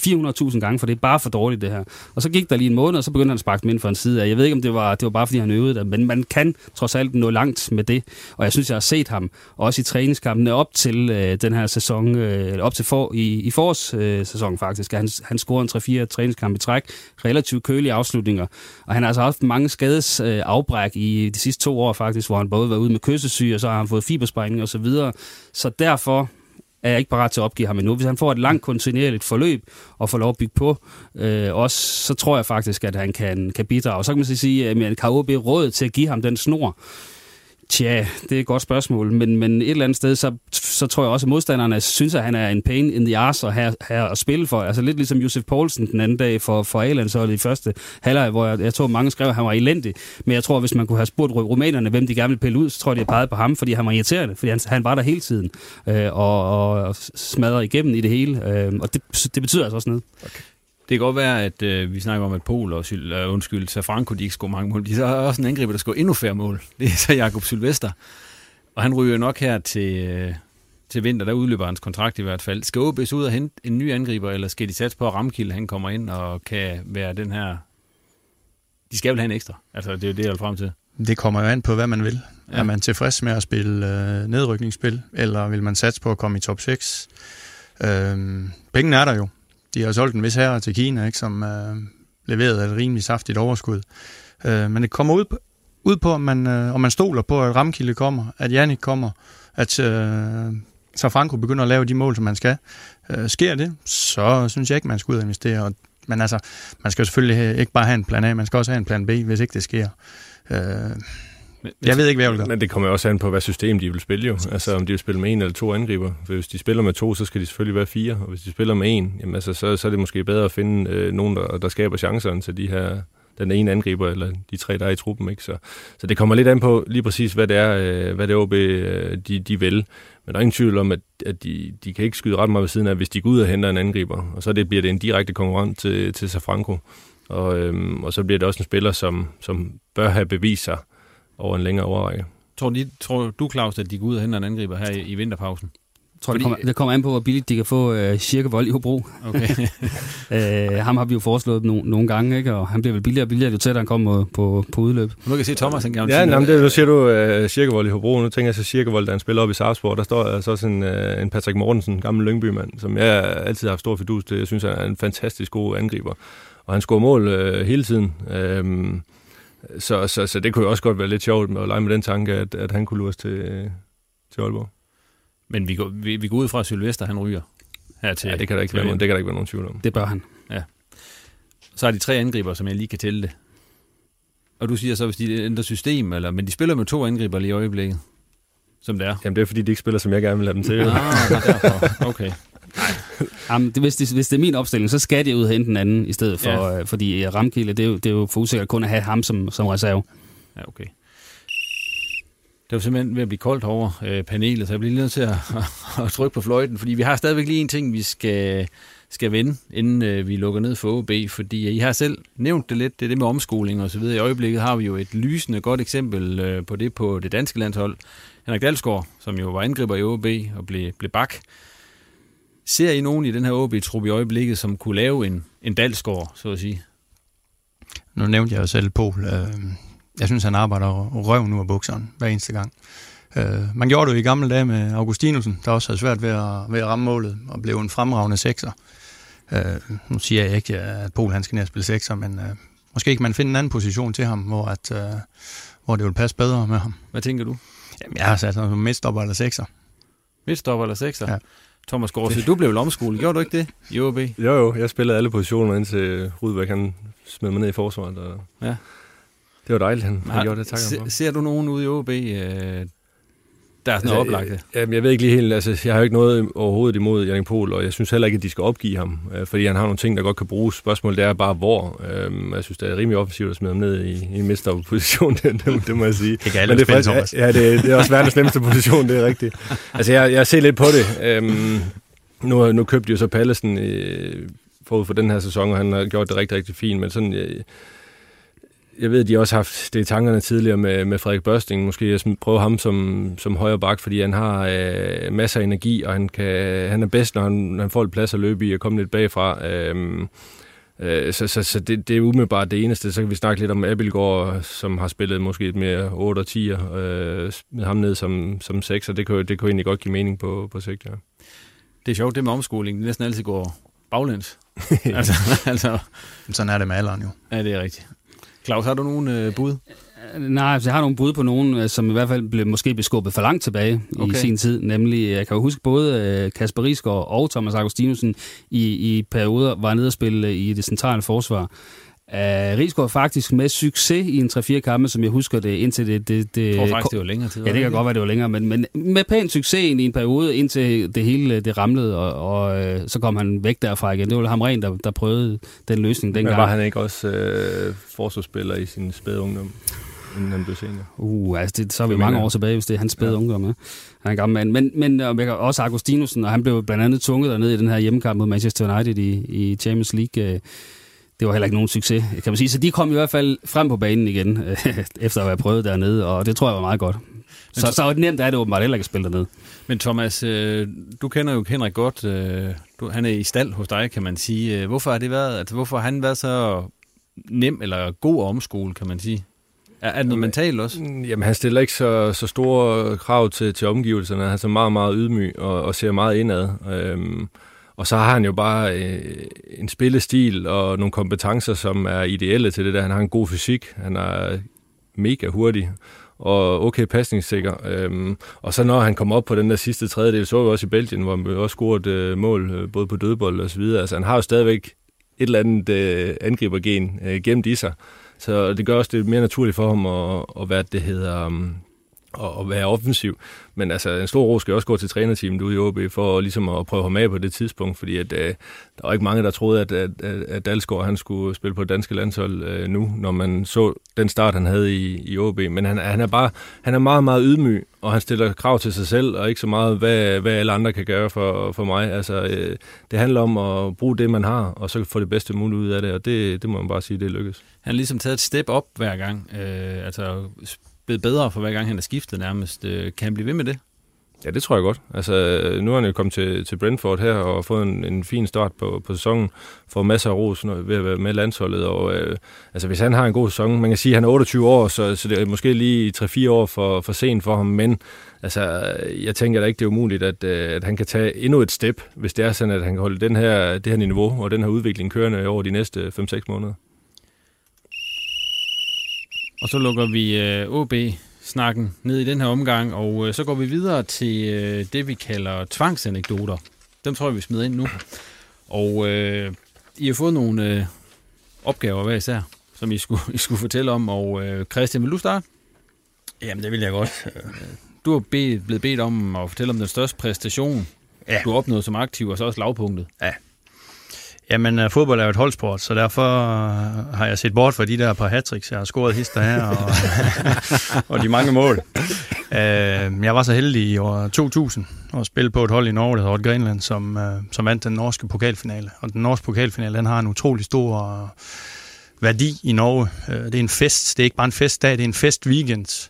400.000 gange, for det er bare for dårligt det her. Og så gik der lige en måned, og så begyndte han at sparke dem ind for en side af. Jeg ved ikke, om det var, det var bare, fordi han øvede det, men man kan trods alt nå langt med det. Og jeg synes, jeg har set ham, også i træningskampene op til øh, den her sæson, øh, op til for, i, i forårssæsonen øh, faktisk. Han, han scorede en 3-4 træningskampe i træk, relativt kølige afslutninger. Og han har altså haft mange skades øh, afbræk i de sidste to år faktisk, hvor han både var ude med kyssesyge, og så har han fået fibersprængning og så videre. Så derfor er jeg ikke parat til at opgive ham endnu. Hvis han får et langt kontinuerligt forløb og får lov at bygge på, øh, også, så tror jeg faktisk, at han kan, kan bidrage. Så kan man sige, at kan OB råd til at give ham den snor, Tja, det er et godt spørgsmål, men, men et eller andet sted, så, så tror jeg også, at modstanderne synes, at han er en pain in the ass at have, have at spille for. Altså lidt ligesom Josef Poulsen den anden dag for, for a så i første halvleg, hvor jeg, jeg tror, mange skrev, at han var elendig. Men jeg tror, hvis man kunne have spurgt rumænerne, hvem de gerne ville pille ud, så tror jeg, de har peget på ham, fordi han var irriterende, fordi han, han var der hele tiden øh, og, og smadrede igennem i det hele. Øh, og det, det betyder altså også noget. Okay. Det kan godt være, at øh, vi snakker om, at Pol og uh, undskyld, så Franco, de ikke scorer mange mål. De er også en angriber, der scorer endnu færre mål. Det er så Jakob Sylvester. Og han ryger nok her til, øh, til vinter, der udløber hans kontrakt i hvert fald. Skal OB ud og hente en ny angriber, eller skal de satse på, at Ramkild han kommer ind og kan være den her... De skal vel have en ekstra. Altså, det er jo det, jeg vil frem til. Det kommer jo an på, hvad man vil. Ja. Er man tilfreds med at spille øh, nedrykningsspil, eller vil man satse på at komme i top 6? Øh, pengene er der jo. De har solgt en vis herre til Kina, ikke, som øh, leverede et rimelig saftigt overskud. Øh, men det kommer ud på, ud på om, man, øh, om man stoler på, at Ramkilde kommer, at Jannik kommer, at øh, så Franco begynder at lave de mål, som man skal. Øh, sker det, så synes jeg ikke, man skal ud og investere. Og, men altså, man skal selvfølgelig ikke bare have en plan A, man skal også have en plan B, hvis ikke det sker. Øh, men, jeg ved ikke, hvad jeg vil gøre. Men det kommer også an på, hvad system de vil spille jo. Altså om de vil spille med en eller to angriber. For hvis de spiller med to, så skal de selvfølgelig være fire. Og hvis de spiller med en, jamen altså, så, så er det måske bedre at finde øh, nogen, der, der skaber chancerne til de her den ene angriber, eller de tre, der er i truppen. Ikke? Så, så det kommer lidt an på lige præcis, hvad det er, øh, hvad det er OB, øh, de, de vil. Men der er ingen tvivl om, at, at de, de kan ikke skyde ret meget ved siden af, hvis de går ud og henter en angriber. Og så det, bliver det en direkte konkurrent til, til Safranco. Og, øhm, og så bliver det også en spiller, som, som bør have bevis sig over en længere overrække. Tror, de, tror du, Claus, at de går ud og henter en angriber her i, i vinterpausen? tror, Fordi, det, kommer, det kommer an på, hvor billigt de kan få øh, cirka vold i Hobro. Okay. øh, ham har vi jo foreslået no, nogle gange, ikke? og han bliver vel billigere og billigere, jo tættere han kommer på, på udløb. Nu kan se Thomas, han gerne Ja, jamen, det, nu siger du cirka vold i Hobro. Nu tænker jeg så cirka vold, da han spiller op i Sarpsborg. Der står altså også en, uh, en Patrick Mortensen, gammel Lyngbymand, som jeg altid har haft stor fidus til. Jeg synes, han er en fantastisk god angriber. Og han scorer mål uh, hele tiden. Uh, så, så, så det kunne jo også godt være lidt sjovt med at lege med den tanke, at, at han kunne lures til, til Aalborg. Men vi går, vi, vi går ud fra, at Sylvester han ryger her til. Ja, det kan der ikke, være, det kan der ikke være nogen tvivl om. Det bør han. Ja. Så er de tre angriber, som jeg lige kan tælle det. Og du siger så, hvis de ændrer system, eller, men de spiller med to angriber lige i øjeblikket, som det er. Jamen det er, fordi de ikke spiller, som jeg gerne vil have dem til. Ah, det er derfor. Okay. Jamen, det, hvis, det, hvis det er min opstilling, så skal de ud hente den anden i stedet for, ja. øh, fordi Ramkilde, det er, jo, det er jo for usikkert kun at have ham som, som reserve. Ja, okay. Det var simpelthen ved at blive koldt over øh, panelet, så jeg bliver lige nødt til at, at trykke på fløjten, fordi vi har stadigvæk lige en ting, vi skal, skal vende, inden øh, vi lukker ned for OB, fordi I har selv nævnt det lidt, det er det med omskoling og så videre. I øjeblikket har vi jo et lysende godt eksempel øh, på det på det danske landshold. Henrik Dalsgaard, som jo var angriber i OB og blev, blev bak. Ser I nogen i den her OB-trup i øjeblikket, som kunne lave en, en Dalsgaard, så at sige? Nu nævnte jeg jo selv Pol. Øh jeg synes, han arbejder røv nu af bukseren hver eneste gang. Øh, man gjorde det jo i gamle dage med Augustinusen, der også havde svært ved at, ved at ramme målet og blev en fremragende sekser. Øh, nu siger jeg ikke, at Pol han skal ned og spille sekser, men måske kan man finde en anden position til ham, hvor, at, hvor det vil passe bedre med ham. Hvad tænker du? Jamen, jeg har sat ham som midtstopper eller sekser. Midtstopper eller sekser? Ja. Thomas Gårdsø, du blev vel omskolet, gjorde du ikke det i OB? Jo, jo, jeg spillede alle positioner, indtil Rudbæk han smed mig ned i forsvaret. Og... Ja. Det var dejligt, han, han gjorde det. Tak se, Ser du nogen ude i OB, øh, der er sådan altså, oplagt? Jamen, jeg ved ikke lige helt, altså, jeg har jo ikke noget overhovedet imod Jannik Pohl, og jeg synes heller ikke, at de skal opgive ham, øh, fordi han har nogle ting, der godt kan bruges. Spørgsmålet er bare, hvor. Øh, jeg synes, det er rimelig offensivt at smide ham ned i, i en position det, det, det, må jeg sige. Det kan alle det er faktisk, Ja, det, det er også verdens nemmeste position, det er rigtigt. Altså, jeg, jeg ser lidt på det. Øhm, nu, nu købte de jo så Pallesen øh, forud for den her sæson, og han har gjort det rigtig, rigtig fint, men sådan... Øh, jeg ved, at de også har haft det i tankerne tidligere med, med Frederik Børsting. Måske at prøve ham som, som højre bak, fordi han har øh, masser af energi, og han, kan, han er bedst, når han, han får et plads at løbe i og komme lidt bagfra. Øhm, øh, så så, så det, det er umiddelbart det eneste. Så kan vi snakke lidt om Abelgaard, som har spillet måske et mere 8 og 10, øh, med ham ned som, som 6, og det kunne, det kunne egentlig godt give mening på, på sigt, ja. Det er sjovt, det med omskoling. Det næsten altid går baglæns. altså, altså. Sådan er det med alderen jo. Ja, det er rigtigt. Claus, har du nogen øh, bud? Øh, nej, altså, jeg har nogle bud på nogen, øh, som i hvert fald blev måske beskubbet for langt tilbage okay. i sin tid. Nemlig, jeg kan jo huske både øh, Kasper Risgaard og Thomas Augustinusen i, i perioder var nede og spille i det centrale forsvar. Uh, Rigsgaard faktisk med succes i en 3-4 kampe, som jeg husker det, indtil det... det, det jeg tror faktisk, det var længere tid. Ja, det kan godt være, det var længere, men, men med pæn succes i en periode, indtil det hele det ramlede, og, og uh, så kom han væk derfra igen. Det var ham rent, der, der prøvede den løsning dengang. Men var han ikke også uh, forsvarsspiller i sin spæde ungdom? inden han blev senior. Uh, altså det, så er vi mange år tilbage, hvis det er hans spæde ja. ungdom. Ja. Han er en gammel mand. Men, men og også Augustinusen, og han blev blandt andet tvunget derned i den her hjemmekamp mod Manchester United i, i Champions League det var heller ikke nogen succes, kan man sige. Så de kom i hvert fald frem på banen igen, efter at have prøvet dernede, og det tror jeg var meget godt. Så, så nemt er det åbenbart heller ikke at spille dernede. Men Thomas, øh, du kender jo Henrik godt. Øh, du, han er i stald hos dig, kan man sige. Øh, hvorfor har det været, altså, hvorfor har han været så nem eller god omskole, kan man sige? Er, er det noget mentalt også? Jamen, han stiller ikke så, så store krav til, til omgivelserne. Han er så meget, meget ydmyg og, og ser meget indad. Øhm, og så har han jo bare øh, en spillestil og nogle kompetencer, som er ideelle til det der. Han har en god fysik, han er mega hurtig og okay pasningssikker. Øhm, og så når han kom op på den der sidste tredjedel, så vi også i Belgien, hvor han også scoret øh, mål, øh, både på dødbold og så videre. Altså han har jo stadigvæk et eller andet øh, angribergen øh, gemt i sig. Så det gør også det mere naturligt for ham at, at være, det hedder, um, at være offensiv. Men altså, en stor ro skal også gå til trænerteamet ude i OB for ligesom at prøve ham af på det tidspunkt, fordi at, øh, der var ikke mange, der troede, at, at, at Dalsgaard han skulle spille på det danske landshold øh, nu, når man så den start, han havde i, i OB. Men han, han, er bare, han er meget, meget ydmyg, og han stiller krav til sig selv, og ikke så meget, hvad, hvad alle andre kan gøre for, for mig. Altså, øh, det handler om at bruge det, man har, og så få det bedste muligt ud af det, og det, det må man bare sige, det lykkes. Han har ligesom taget et step op hver gang, øh, altså blevet bedre for hver gang, han er skiftet nærmest. Øh, kan han blive ved med det? Ja, det tror jeg godt. Altså, nu har han jo kommet til, til Brentford her og fået en, en fin start på, på sæsonen. Får masser af ros ved at være med landsholdet. Og, øh, altså, hvis han har en god sæson, man kan sige, at han er 28 år, så, så det er måske lige 3-4 år for, for sent for ham. Men altså, jeg tænker da ikke, det er umuligt, at, øh, at han kan tage endnu et step, hvis det er sådan, at han kan holde den her, det her niveau og den her udvikling kørende over de næste 5-6 måneder. Og så lukker vi øh, OB-snakken ned i den her omgang, og øh, så går vi videre til øh, det, vi kalder tvangsanekdoter. Dem tror jeg, vi smider ind nu. Og øh, I har fået nogle øh, opgaver hver især, som I skulle, I skulle fortælle om. Og øh, Christian, vil du starte? Jamen, det vil jeg godt. Du er bedt, blevet bedt om at fortælle om den største præstation, ja. du har opnået som aktiv, og så også lavpunktet. Ja, Jamen, øh, fodbold er jo et holdsport, så derfor øh, har jeg set bort for de der par hat jeg har scoret hister her, og, og de mange mål. Øh, jeg var så heldig i år 2000 at spille på et hold i Norge, der hedder Greenland, som, øh, som vandt den norske pokalfinale. Og den norske pokalfinale, den har en utrolig stor værdi i Norge. Det er en fest, det er ikke bare en festdag, det er en fest weekend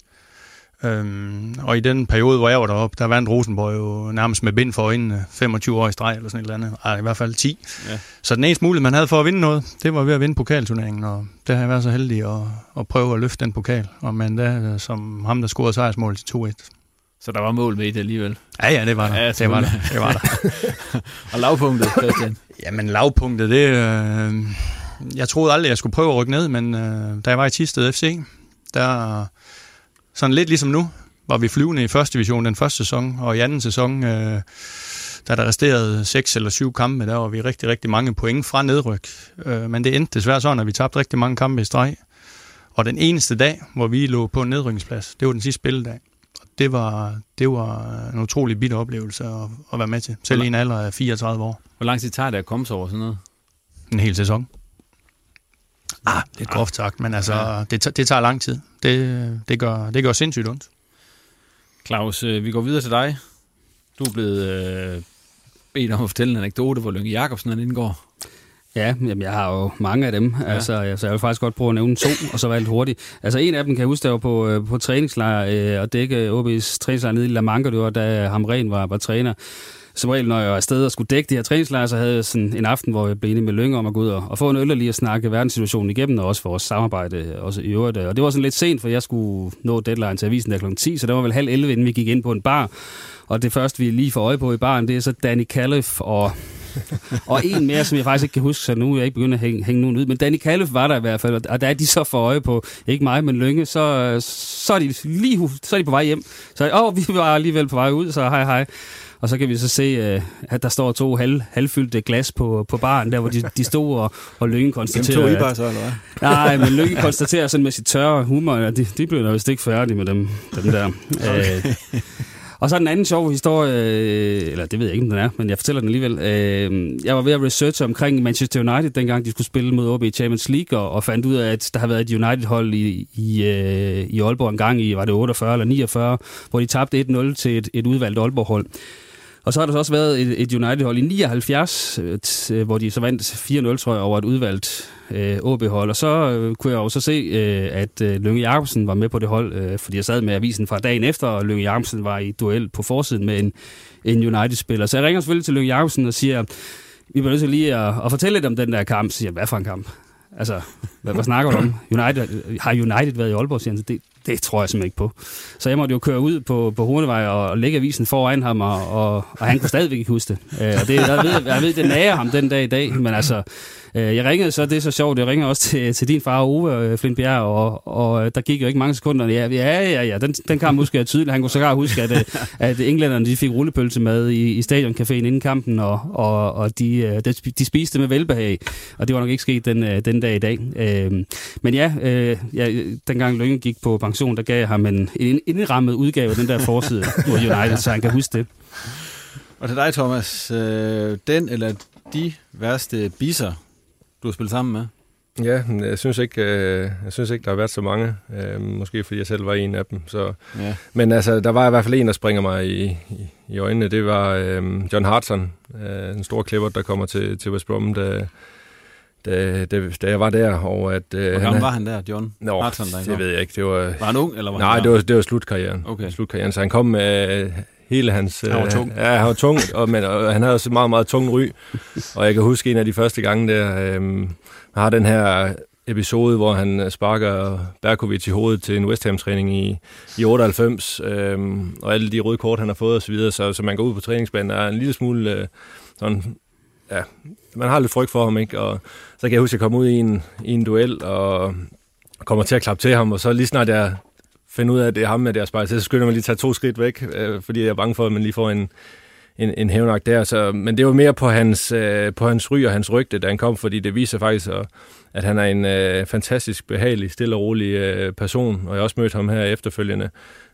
Øhm, og i den periode, hvor jeg var deroppe, der vandt Rosenborg jo nærmest med bind for øjnene 25 år i streg, eller sådan et eller andet. Ej, i hvert fald 10. Ja. Så den eneste mulighed, man havde for at vinde noget, det var ved at vinde pokalturneringen, og det har jeg været så heldig at, at prøve at løfte den pokal. Og man da, som ham, der scorede sejrsmål til 2-1. Så der var mål med i det alligevel? Ja, ja, det var der. Ja, det var der. Det var der. og lavpunktet, Christian? Jamen, lavpunktet, det... Øh, jeg troede aldrig, jeg skulle prøve at rykke ned, men øh, da jeg var i Tisted FC, der sådan lidt ligesom nu, var vi flyvende i første division den første sæson, og i anden sæson, øh, da der resterede seks eller syv kampe, der var vi rigtig, rigtig mange point fra nedryk. Øh, men det endte desværre sådan, at vi tabte rigtig mange kampe i streg. Og den eneste dag, hvor vi lå på en nedrykningsplads, det var den sidste spilledag. Og det var, det var en utrolig bitter oplevelse at, at være med til. Selv i en alder af 34 år. Hvor lang tid tager det at komme sig over sådan noget? En hel sæson. Ah, det er groft sagt, men altså, ja. det, det tager lang tid. Det, det, gør, det gør sindssygt ondt. Claus, øh, vi går videre til dig. Du er blevet øh, bedt om at fortælle en anekdote, hvor Lønge Jacobsen han indgår. Ja, jamen jeg har jo mange af dem. Ja. Altså, så jeg vil faktisk godt prøve at nævne to, og så være lidt hurtigt. Altså en af dem kan jeg huske, der var på, øh, på træningslejr øh, og dække OB's træningslejr nede i La Manga, det var da Hamren var, var træner som regel, når jeg var afsted og skulle dække de her træningslejre, så havde jeg sådan en aften, hvor jeg blev enig med Lønge om at gå ud og, og få en øl og lige at snakke verdenssituationen igennem, og også for vores samarbejde også i øvrigt. Og det var sådan lidt sent, for jeg skulle nå deadline til avisen der kl. 10, så det var vel halv 11, inden vi gik ind på en bar. Og det første, vi lige får øje på i baren, det er så Danny Califf og og en mere, som jeg faktisk ikke kan huske, så nu er jeg ikke begyndt at hænge, hænge nogen ud. Men Danny Califf var der i hvert fald, og da de så får øje på, ikke mig, men Lønge, så, så, er de lige så er de på vej hjem. Så åh, vi var alligevel på vej ud, så hej hej. Og så kan vi så se, øh, at der står to halv, halvfyldte glas på, på baren, der hvor de, de stod og, og Lønge konstaterer... Dem tog I bare så, eller hvad? Nej, men Lønge konstaterer sådan med sit tørre humor, at de, de blev da vist ikke færdige med dem, dem der. Okay. Øh, og så den anden sjov historie, øh, eller det ved jeg ikke, om den er, men jeg fortæller den alligevel. Øh, jeg var ved at researche omkring Manchester United, dengang de skulle spille mod OB i Champions League, og, og fandt ud af, at der har været et United-hold i, i, øh, i Aalborg en gang i, var det 48 eller 49, hvor de tabte 1-0 til et, et udvalgt Aalborg-hold. Og så har der så også været et, et United-hold i 79, øh, hvor de så vandt 4-0, tror jeg, over et udvalgt øh, OB-hold. Og så øh, kunne jeg jo så se, øh, at øh, Lønge Jacobsen var med på det hold, øh, fordi jeg sad med avisen fra dagen efter, og Lønge Jacobsen var i duel på forsiden med en, en United-spiller. Så jeg ringer selvfølgelig til Lønge Jacobsen og siger, vi bliver nødt til lige at, at fortælle lidt om den der kamp. Så siger hvad for en kamp? Altså, hvad, hvad snakker du om? United, har United været i Aalborg? Siger han, det, det tror jeg simpelthen ikke på. Så jeg måtte jo køre ud på, på Hornevej og, lægge avisen foran ham, og, og, og han kunne stadigvæk ikke huske det. Øh, og det, jeg ved, jeg ved, det nager ham den dag i dag, men altså, øh, jeg ringede så, det er så sjovt, jeg ringer også til, til din far Ove øh, Flintbjerg, og, og øh, der gik jo ikke mange sekunder. Ja, ja, ja, ja den, den kamp husker jeg tydeligt. Han kunne sågar huske, at, øh, at englænderne de fik rullepølse med i, i stadioncaféen inden kampen, og, og, og de, de, de spiste med velbehag, og det var nok ikke sket den, den dag i dag. Men ja, ja dengang Lønge gik på pension, der gav jeg ham en, en indrammet udgave af den der forside mod United, så han kan huske det. Og til dig, Thomas, øh, den eller de værste biser, du har spillet sammen med? Ja, jeg synes ikke, øh, jeg synes ikke der har været så mange. Øh, måske fordi jeg selv var en af dem. Så. Ja. Men altså, der var i hvert fald en, der springer mig i, i, i øjnene. Det var øh, John Hartson, øh, en stor klipper, der kommer til, til West Brom, der, da, da, da jeg var der. Og at, øh, Hvor gammel var han der, John? Nå, Hartson, der det ved jeg ikke. Det var, var han ung, eller var Nej, han det var, det var slutkarrieren. Okay. slutkarrieren. Så han kom med hele hans... Han var øh, tung. ja, han var tung, og, men, og han havde også meget, meget tung ry. og jeg kan huske en af de første gange der, øh, han har den her episode, hvor han sparker Berkovic i hovedet til en West Ham-træning i, i 98, øh, og alle de røde kort, han har fået osv., så, videre, så, så man går ud på træningsbanen, er en lille smule øh, sådan, ja, man har lidt frygt for ham, ikke? Og så kan jeg huske, at jeg kom ud i en, i en duel, og kommer til at klappe til ham, og så lige snart jeg finder ud af, at det er ham, at jeg spejler til, så skynder man lige at tage to skridt væk, øh, fordi jeg er bange for, at man lige får en, en, en hævnak der. Så, men det var mere på hans, øh, på hans ry og hans rygte, da han kom, fordi det viser faktisk, at han er en øh, fantastisk behagelig, stille og rolig øh, person, og jeg har også mødt ham her efterfølgende.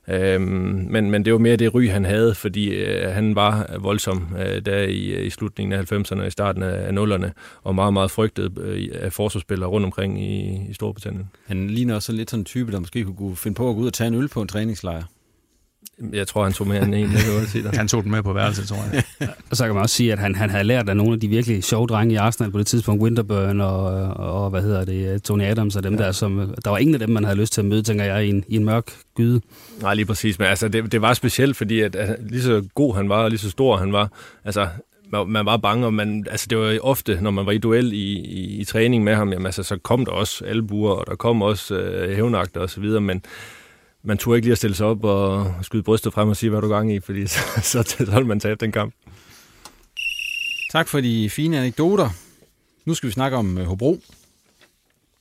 Øhm, men, men det var mere det ry, han havde, fordi øh, han var voldsom øh, der i, i slutningen af 90'erne og i starten af, af 0'erne, og meget, meget frygtet øh, af forsvarsspillere rundt omkring i, i Storbritannien. Han ligner også lidt sådan en type, der måske kunne finde på at gå ud og tage en øl på en træningslejr. Jeg tror, han tog mere end en, det kan sige Han tog den med på værelset, tror jeg. og så kan man også sige, at han, han havde lært af nogle af de virkelig sjove drenge i Arsenal på det tidspunkt, Winterburn og, og hvad hedder det, Tony Adams og dem ja. der, som, der var ingen af dem, man havde lyst til at møde, tænker jeg, i en, i en mørk gyde. Nej, lige præcis, men altså, det, det var specielt, fordi at, at, lige så god han var, og lige så stor han var, altså, man, man var bange, og man, altså det var ofte, når man var i duel i, i, i træning med ham, jamen, altså, så kom der også albuer, og der kom også øh, hævnagter og så videre, men man turde ikke lige at stille sig op og skyde brystet frem og sige, hvad du gang i, fordi så, så, så holdt man tabt den kamp. Tak for de fine anekdoter. Nu skal vi snakke om øh, Hobro.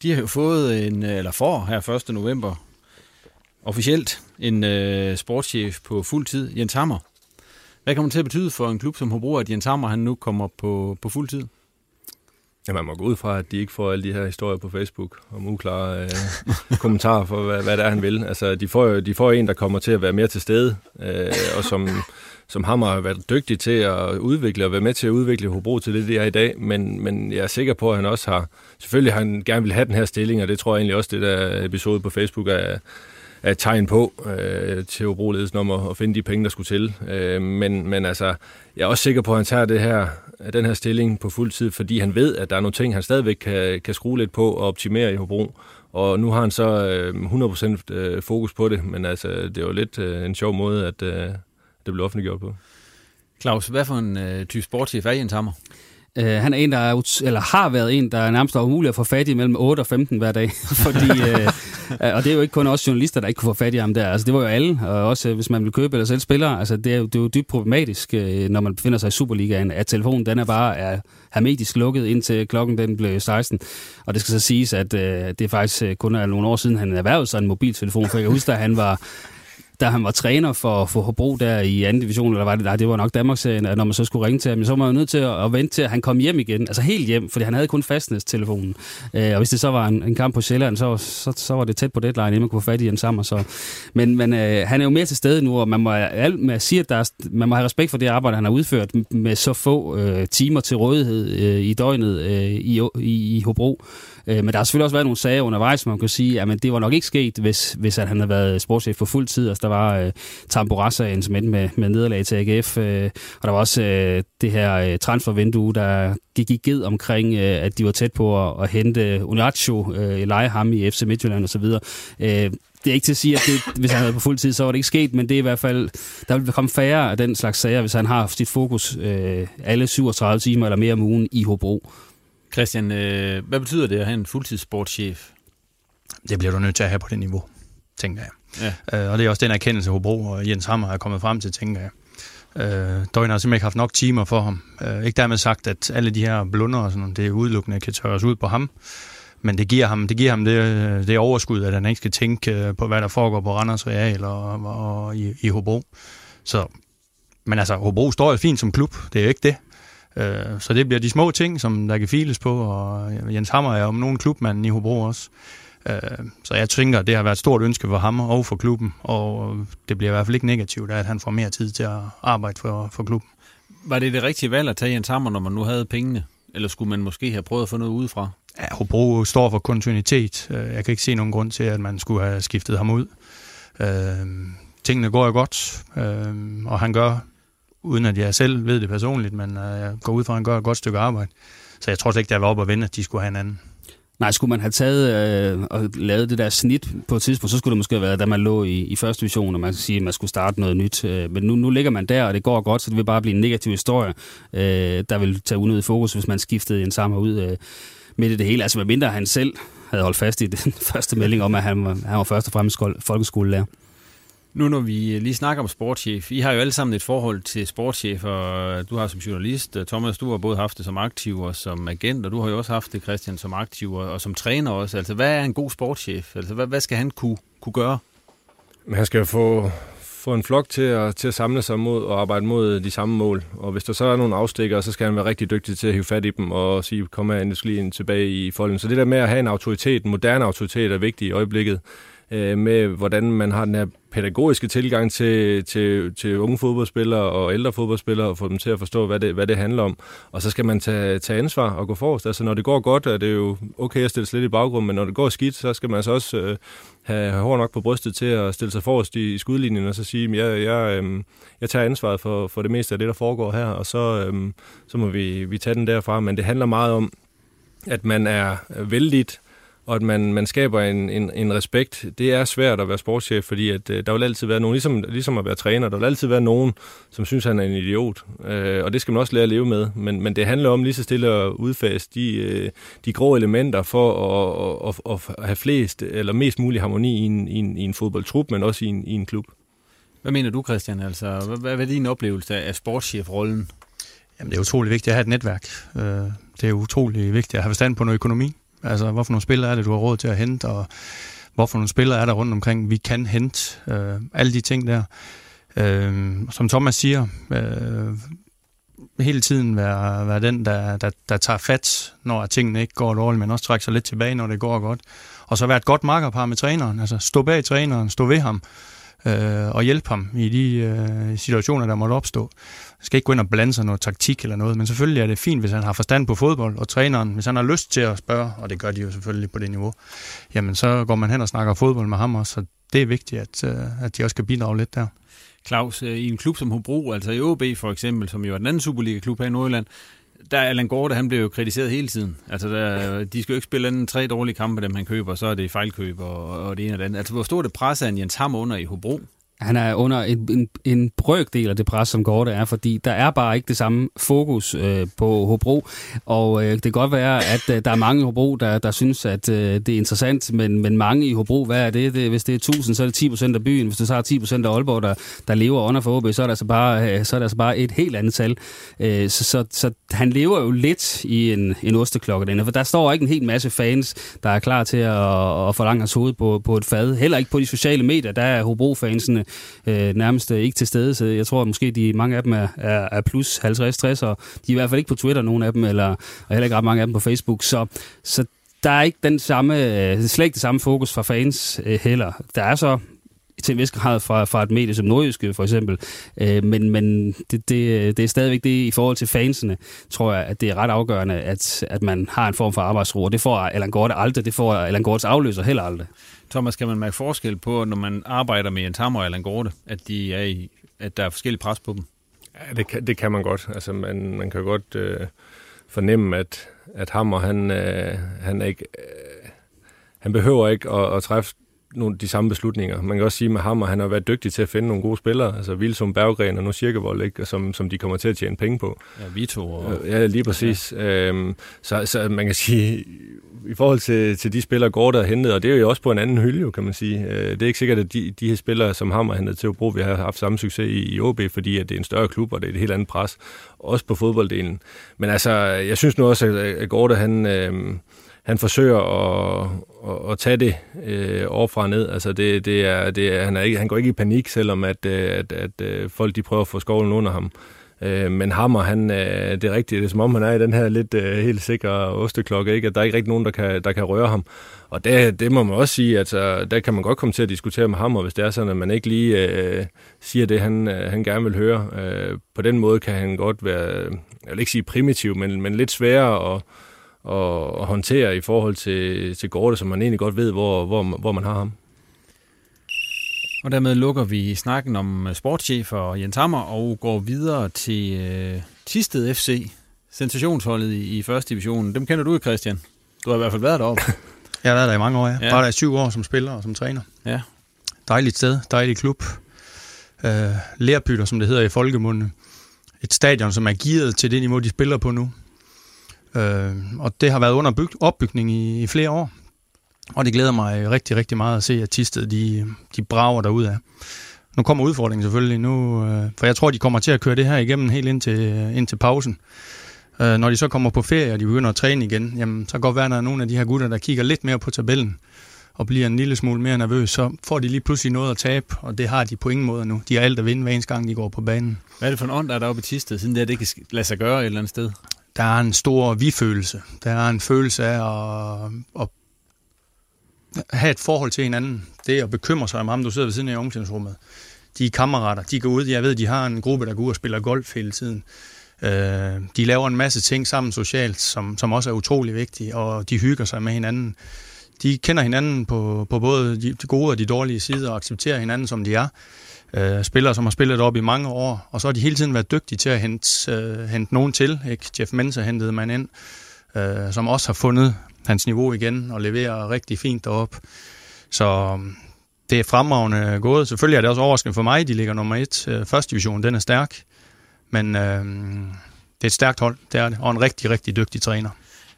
De har jo fået en, øh, eller får her 1. november, officielt en uh, sportschef på fuld tid, Jens Hammer. Hvad kommer det til at betyde for en klub som Hobro, at Jens Hammer han nu kommer på, på fuld tid? Ja, man må gå ud fra, at de ikke får alle de her historier på Facebook om uklare øh, kommentarer for, hvad, hvad det er, han vil. Altså, de får, de får en, der kommer til at være mere til stede, øh, og som, som ham har været dygtig til at udvikle og være med til at udvikle Hobro til det, det er i dag. Men, men jeg er sikker på, at han også har... Selvfølgelig har han gerne vil have den her stilling, og det tror jeg egentlig også, det der episode på Facebook er, er et tegn på øh, til Hobro-ledelsen om at, at finde de penge, der skulle til. Øh, men, men altså, jeg er også sikker på, at han tager det her den her stilling på fuld tid, fordi han ved, at der er nogle ting, han stadigvæk kan, kan skrue lidt på og optimere i Hobro. Og nu har han så øh, 100% øh, fokus på det, men altså, det er jo lidt øh, en sjov måde, at øh, det blev offentliggjort på. Claus, hvad for en øh, type sportschef er Jens Hammer? Øh, han er en, der er, eller har været en, der er nærmest umulig at få fat i mellem 8 og 15 hver dag. Fordi, øh, og det er jo ikke kun os journalister, der ikke kunne få fat i ham der. Altså, det var jo alle, og også øh, hvis man vil købe eller selv spillere. Altså, det, er jo, det er jo dybt problematisk, øh, når man befinder sig i Superligaen, at telefonen den er bare er hermetisk lukket, indtil klokken den blev 16. Og det skal så siges, at øh, det faktisk øh, kun er nogle år siden, han erhvervede sig en mobiltelefon. For jeg husker, at han var da han var træner for, for Hobro der i anden division, eller var det, nej, det var nok Danmarksserien, når man så skulle ringe til ham, så var man jo nødt til at, at vente til, at han kom hjem igen, altså helt hjem, fordi han havde kun fastnæstelefonen. Øh, og hvis det så var en, en kamp på Sjælland, så, så, så var det tæt på deadline, inden man kunne få fat i en sammen. Så. Men, men øh, han er jo mere til stede nu, og man må, alt med at sige, at der er, man må have respekt for det arbejde, han har udført med så få øh, timer til rådighed øh, i døgnet øh, i, i, i Hobro. Øh, men der har selvfølgelig også været nogle sager undervejs, man kan sige, at det var nok ikke sket, hvis, hvis at han havde været sportschef på fuld tid. Altså, der var øh, Tamburassa, som endte med, med nederlag til AGF, øh, og der var også øh, det her øh, transfervindue, der gik i ged omkring, øh, at de var tæt på at, at hente Unacho, øh, lege ham i FC Midtjylland osv. Øh, det er ikke til at sige, at det, hvis han havde på fuld tid, så var det ikke sket, men det er i hvert fald, der vil komme færre af den slags sager, hvis han har sit fokus øh, alle 37 timer eller mere om ugen i Hobro. Christian, øh, hvad betyder det at have en fuldtidssportschef? Det bliver du nødt til at have på det niveau, tænker jeg. Ja. Øh, og det er også den erkendelse, Hobro og Jens Hammer er kommet frem til, tænker jeg. Øh, Døgn har simpelthen ikke haft nok timer for ham. Øh, ikke dermed sagt, at alle de her blunder og sådan noget, det udelukkende kan tørres ud på ham. Men det giver ham det, giver ham det, det overskud, at han ikke skal tænke øh, på, hvad der foregår på Randers Real og, og, og i, i Hobro. Så, men altså, Hobro står jo fint som klub, det er jo ikke det. Øh, så det bliver de små ting, som der kan files på, og Jens Hammer er om nogen klubmand i Hobro også. Øh, så jeg tænker, at det har været et stort ønske for ham og for klubben, og det bliver i hvert fald ikke negativt, at han får mere tid til at arbejde for, for klubben. Var det det rigtige valg at tage Jens Hammer, når man nu havde pengene? Eller skulle man måske have prøvet at få noget udefra? Ja, Hobro står for kontinuitet. Øh, jeg kan ikke se nogen grund til, at man skulle have skiftet ham ud. Øh, tingene går jo godt, øh, og han gør, uden at jeg selv ved det personligt, men øh, jeg går ud fra, at han gør et godt stykke arbejde. Så jeg tror slet ikke, der var op at vende, at de skulle have en anden. Nej, skulle man have taget øh, og lavet det der snit på et tidspunkt, så skulle det måske have været, da man lå i, i første division, og man kan sige, at man skulle starte noget nyt. Øh, men nu, nu ligger man der, og det går godt, så det vil bare blive en negativ historie, øh, der vil tage unødig fokus, hvis man skiftede en sammen ud øh, midt i det hele. Altså medmindre han selv havde holdt fast i den første melding om, at han var, han var først og fremmest folkeskolelærer. Nu når vi øh, lige snakker om sportschef, I har jo alle sammen et forhold til sportschef, og øh, du har som journalist, øh, Thomas, du har både haft det som aktiv og som agent, og du har jo også haft det, Christian, som aktiv og, og som træner også. Altså, hvad er en god sportschef? Altså, hvad, hvad skal han kunne, kunne gøre? Men han skal jo få, få en flok til at, til at samle sig mod og arbejde mod de samme mål. Og hvis der så er nogle afstikker, så skal han være rigtig dygtig til at hive fat i dem og sige, kom her, lige tilbage i folden. Så det der med at have en autoritet, en moderne autoritet, er vigtigt i øjeblikket øh, med, hvordan man har den her pædagogiske tilgang til, til, til unge fodboldspillere og ældre fodboldspillere og få dem til at forstå, hvad det, hvad det handler om. Og så skal man tage, tage ansvar og gå forrest. Altså, når det går godt, er det jo okay at stille sig lidt i baggrunden, men når det går skidt, så skal man altså også øh, have, have nok på brystet til at stille sig forrest i, i skudlinjen og så sige, at jeg, jeg, øh, jeg tager ansvaret for, for det meste af det, der foregår her, og så, øh, så må vi, vi tage den derfra. Men det handler meget om, at man er vældig og at man, man skaber en, en, en respekt. Det er svært at være sportschef, fordi at, øh, der vil altid være nogen, ligesom, ligesom at være træner, der vil altid være nogen, som synes, han er en idiot. Øh, og det skal man også lære at leve med. Men, men det handler om lige så stille at udfase de, øh, de grå elementer for at, at, at, at have flest eller mest mulig harmoni i en, i en, i en fodboldtrup, men også i en, i en klub. Hvad mener du, Christian? Altså, hvad, hvad er din oplevelse af sportschef-rollen? Jamen, det er utrolig vigtigt at have et netværk. Øh, det er utrolig vigtigt at have forstand på noget økonomi. Altså, hvorfor nogle spillere er det, du har råd til at hente, og hvorfor nogle spillere er der rundt omkring, vi kan hente. Øh, alle de ting der. Øh, som Thomas siger, øh, hele tiden være, være den, der, der, der tager fat, når tingene ikke går dårligt, men også trække sig lidt tilbage, når det går godt. Og så være et godt makkerpar med træneren. Altså stå bag træneren, stå ved ham øh, og hjælpe ham i de øh, situationer, der måtte opstå. Jeg skal ikke gå ind og blande sig noget taktik eller noget, men selvfølgelig er det fint, hvis han har forstand på fodbold, og træneren, hvis han har lyst til at spørge, og det gør de jo selvfølgelig på det niveau, jamen så går man hen og snakker fodbold med ham også, så det er vigtigt, at, øh, at de også kan bidrage lidt der. Claus, øh, i en klub som Hobro, altså i OB for eksempel, som jo er den anden Superliga-klub her i Nordjylland, der er Allan Gorte, han blev jo kritiseret hele tiden. Altså, der, de skal jo ikke spille anden tre dårlige kampe, dem han køber, så er det fejlkøb og, og det ene og det andet. Altså, hvor stort det pres er en Jens Hammer under i Hobro? Han er under en, en, en brøkdel af det pres, som Gorte er, fordi der er bare ikke det samme fokus øh, på Hobro, og øh, det kan godt være, at øh, der er mange i Hobro, der, der synes, at øh, det er interessant, men, men mange i Hobro, hvad er det? det? Hvis det er 1000, så er det 10 procent af byen. Hvis du så har 10 procent af Aalborg, der, der lever under for OB, så er det altså bare, øh, så er det altså bare et helt andet tal. Øh, så, så, så han lever jo lidt i en, en osteklokke derinde, for der står ikke en helt masse fans, der er klar til at, at forlange hans hoved på, på et fad. Heller ikke på de sociale medier, der er Hobro-fansene øh, nærmest øh, ikke til stede, så jeg tror måske, de mange af dem er, er, er plus 50-60, og de er i hvert fald ikke på Twitter, nogen af dem, eller, og heller ikke ret mange af dem på Facebook, så, så der er ikke den samme, øh, slet ikke det samme fokus fra fans øh, heller. Der er så til en vis grad fra, fra et medie som Nordjyske for eksempel. Øh, men men det, det, det er stadigvæk det i forhold til fansene, tror jeg, at det er ret afgørende, at, at man har en form for arbejdsro. Og det får Allan Gorte aldrig, det får Allan Gortes afløser heller aldrig. Thomas, kan man mærke forskel på, når man arbejder med Jens Hammer og Allan Gorte, at, de er i, at der er forskellige pres på dem? Ja, det kan, det kan man godt. Altså, man, man kan godt øh, fornemme, at, at Hammer, han, øh, han, er ikke, øh, han behøver ikke at, at træffe nogle, de samme beslutninger. Man kan også sige med Hammer, han har været dygtig til at finde nogle gode spillere, altså Vilsum, Berggren og nu Cirkevold, ikke? Som, som de kommer til at tjene penge på. Ja, Vito. Og... Ja, lige præcis. Ja. Øhm, så, så man kan sige, i forhold til, til de spillere, går der hentet, og det er jo også på en anden hylde, kan man sige. Øh, det er ikke sikkert, at de, de her spillere, som Hammer hentet til Hobro, vi har haft samme succes i, i OB, fordi at det er en større klub, og det er et helt andet pres, også på fodbolddelen. Men altså, jeg synes nu også, at Gorda, han... Øh, han forsøger at, at, at tage det øh, overfra og ned. Altså det, det er, det er, han, er ikke, han går ikke i panik, selvom at, øh, at, at, at folk de prøver at få skovlen under ham. Øh, men Hammer, han, øh, det er rigtigt, det er som om han er i den her lidt øh, helt sikre osteklokke, ikke? at der er ikke rigtig nogen, der kan, der kan røre ham. Og det, det må man også sige, at altså, der kan man godt komme til at diskutere med Hammer, hvis det er sådan, at man ikke lige øh, siger det, han, øh, han gerne vil høre. Øh, på den måde kan han godt være, jeg vil ikke sige primitiv, men, men lidt sværere at at, at håndtere i forhold til, til Gorte, som man egentlig godt ved, hvor, hvor, hvor man har ham. Og dermed lukker vi snakken om sportschef og Jens Hammer og går videre til øh, Tisted FC, sensationsholdet i, i første division. Dem kender du, Christian. Du har i hvert fald været deroppe. Jeg har været der i mange år, ja. ja. Bare der i syv år som spiller og som træner. Ja. Dejligt sted, dejlig klub. Øh, lærbytter, som det hedder i folkemunde. Et stadion, som er gearet til det niveau, de spiller på nu. Øh, og det har været under byg- opbygning i, i flere år. Og det glæder mig rigtig, rigtig meget at se, at Tisted de, de brager derud af. Nu kommer udfordringen selvfølgelig nu, øh, for jeg tror, de kommer til at køre det her igennem helt ind til, ind til pausen. Øh, når de så kommer på ferie, og de begynder at træne igen, jamen, så kan godt være, at der er nogle af de her gutter, der kigger lidt mere på tabellen, og bliver en lille smule mere nervøs, så får de lige pludselig noget at tabe, og det har de på ingen måde nu. De har alt at vinde hver eneste gang, de går på banen. Hvad er det for en ånd, der er deroppe i Tisted, siden det, det kan lade sig gøre et eller andet sted? Der er en stor vi-følelse. Der er en følelse af at, at have et forhold til hinanden. Det er at bekymre sig om ham, du sidder ved siden af i omklædningsrummet. De er kammerater, de går ud, jeg ved, de har en gruppe, der går ud og spiller golf hele tiden. Øh, de laver en masse ting sammen socialt, som, som også er utrolig vigtige, og de hygger sig med hinanden. De kender hinanden på, på både de, de gode og de dårlige sider, og accepterer hinanden, som de er øh, spillere, som har spillet op i mange år, og så har de hele tiden været dygtige til at hente, øh, hente nogen til. Ikke? Jeff Mensa hentede man ind, øh, som også har fundet hans niveau igen og leverer rigtig fint derop. Så øh, det er fremragende gået. Selvfølgelig er det også overraskende for mig, de ligger nummer et. Øh, første division, den er stærk, men øh, det er et stærkt hold, det er det, og en rigtig, rigtig dygtig træner.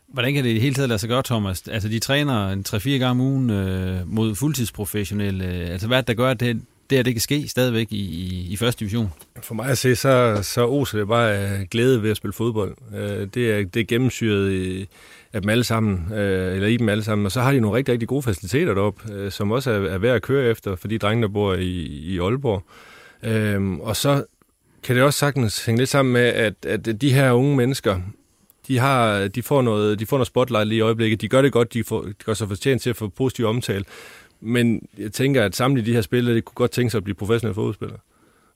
Hvordan kan det i hele taget lade sig gøre, Thomas? Altså, de træner en 3-4 gange om ugen øh, mod fuldtidsprofessionelle. Altså, hvad er det, der gør, at det, det, her det kan ske stadigvæk i, i, i første division? For mig at se, så, så oser det bare glæde ved at spille fodbold. Øh, det er, det er gennemsyret i, af dem alle sammen, øh, eller i dem alle sammen. Og så har de nogle rigtig, rigtig gode faciliteter deroppe, øh, som også er, er værd at køre efter for de drenge, der bor i, i Aalborg. Øhm, og så kan det også sagtens hænge lidt sammen med, at, at de her unge mennesker, de, har, de, får noget, de får noget spotlight lige i øjeblikket. De gør det godt, de, får, de gør sig fortjent til at få positiv omtale. Men jeg tænker, at samtlige de her spillere, de kunne godt tænke sig at blive professionelle fodboldspillere.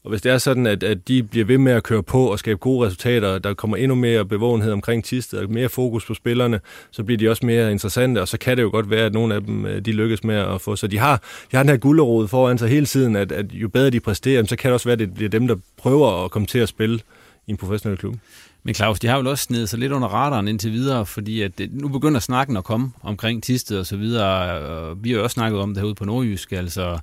Og hvis det er sådan, at, at de bliver ved med at køre på og skabe gode resultater, der kommer endnu mere bevågenhed omkring Tisted og mere fokus på spillerne, så bliver de også mere interessante, og så kan det jo godt være, at nogle af dem øh, de lykkes med at få. Så de har, de har den her gulderod foran sig hele tiden, at, at jo bedre de præsterer, så kan det også være, at det bliver dem, der prøver at komme til at spille i en professionel klub. Men Claus, de har jo også snedet sig lidt under radaren indtil videre, fordi at det, nu begynder snakken at komme omkring Tisted og så videre. Og vi har jo også snakket om det herude på Nordjysk, altså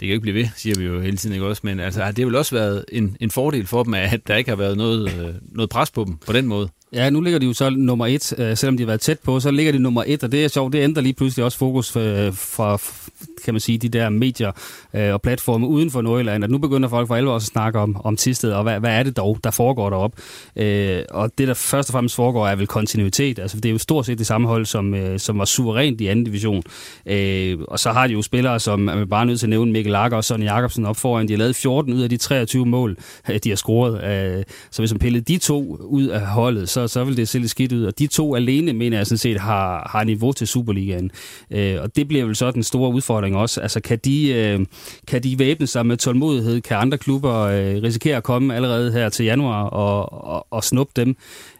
det kan jo ikke blive ved, siger vi jo hele tiden, ikke også? Men altså, det har vel også været en, en fordel for dem, at der ikke har været noget, øh, noget pres på dem på den måde. Ja, nu ligger de jo så nummer et, øh, selvom de har været tæt på, så ligger de nummer et, og det er sjovt, det ændrer lige pludselig også fokus øh, fra, kan man sige, de der medier øh, og platforme uden for Nordjylland, at nu begynder folk for alvor også at snakke om, om Tisted, og hvad, hvad er det dog, der foregår derop? Øh, og det, der først og fremmest foregår, er vel kontinuitet, altså det er jo stort set det samme hold, som, øh, som var suverænt i anden division. Øh, og så har de jo spillere, som man bare nødt til at nævne Mikkel Lager og Sonny Jacobsen op foran. De har lavet 14 ud af de 23 mål, øh, de har scoret. Øh, så hvis man pillede de to ud af holdet, så så, så vil det se lidt skidt ud. Og de to alene, mener jeg sådan set, har, har niveau til Superligaen. Øh, og det bliver vel så den store udfordring også. Altså, kan de, øh, kan de væbne sig med tålmodighed? Kan andre klubber øh, risikere at komme allerede her til januar og, og, og snuppe dem?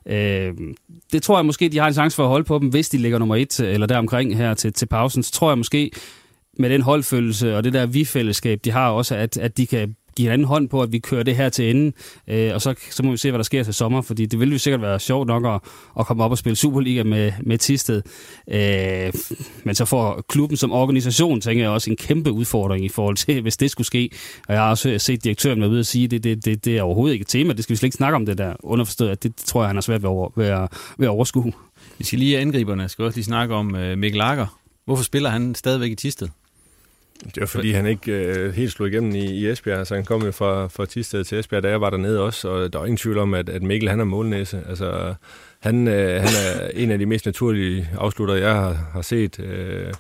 Øh, det tror jeg måske, de har en chance for at holde på dem, hvis de ligger nummer et eller deromkring her til, til pausen. Så tror jeg måske, med den holdfølelse og det der vi-fællesskab, de har også, at, at de kan give anden hånd på, at vi kører det her til enden, øh, og så, så må vi se, hvad der sker til sommer, fordi det ville jo sikkert være sjovt nok at, at komme op og spille Superliga med, med Tisted. Øh, men så får klubben som organisation, tænker jeg også, en kæmpe udfordring i forhold til, hvis det skulle ske. Og jeg har også set direktøren være ude og sige, at det, det, det, det er overhovedet ikke et tema, det skal vi slet ikke snakke om det der underforstået, at det, det tror jeg, han har svært ved, over, ved, at, ved at overskue. Vi skal lige angriberne. Jeg skal også lige snakke om øh, Mikkel Lager. Hvorfor spiller han stadigvæk i Tisted? Det var fordi, han ikke øh, helt slog igennem i, i Esbjerg. Altså, han kom jo fra, fra Tisted til Esbjerg, da jeg var dernede også, og der var ingen tvivl om, at, at Mikkel han er målnæse. Altså, han, øh, han er en af de mest naturlige afslutter, jeg har, har set. Øh,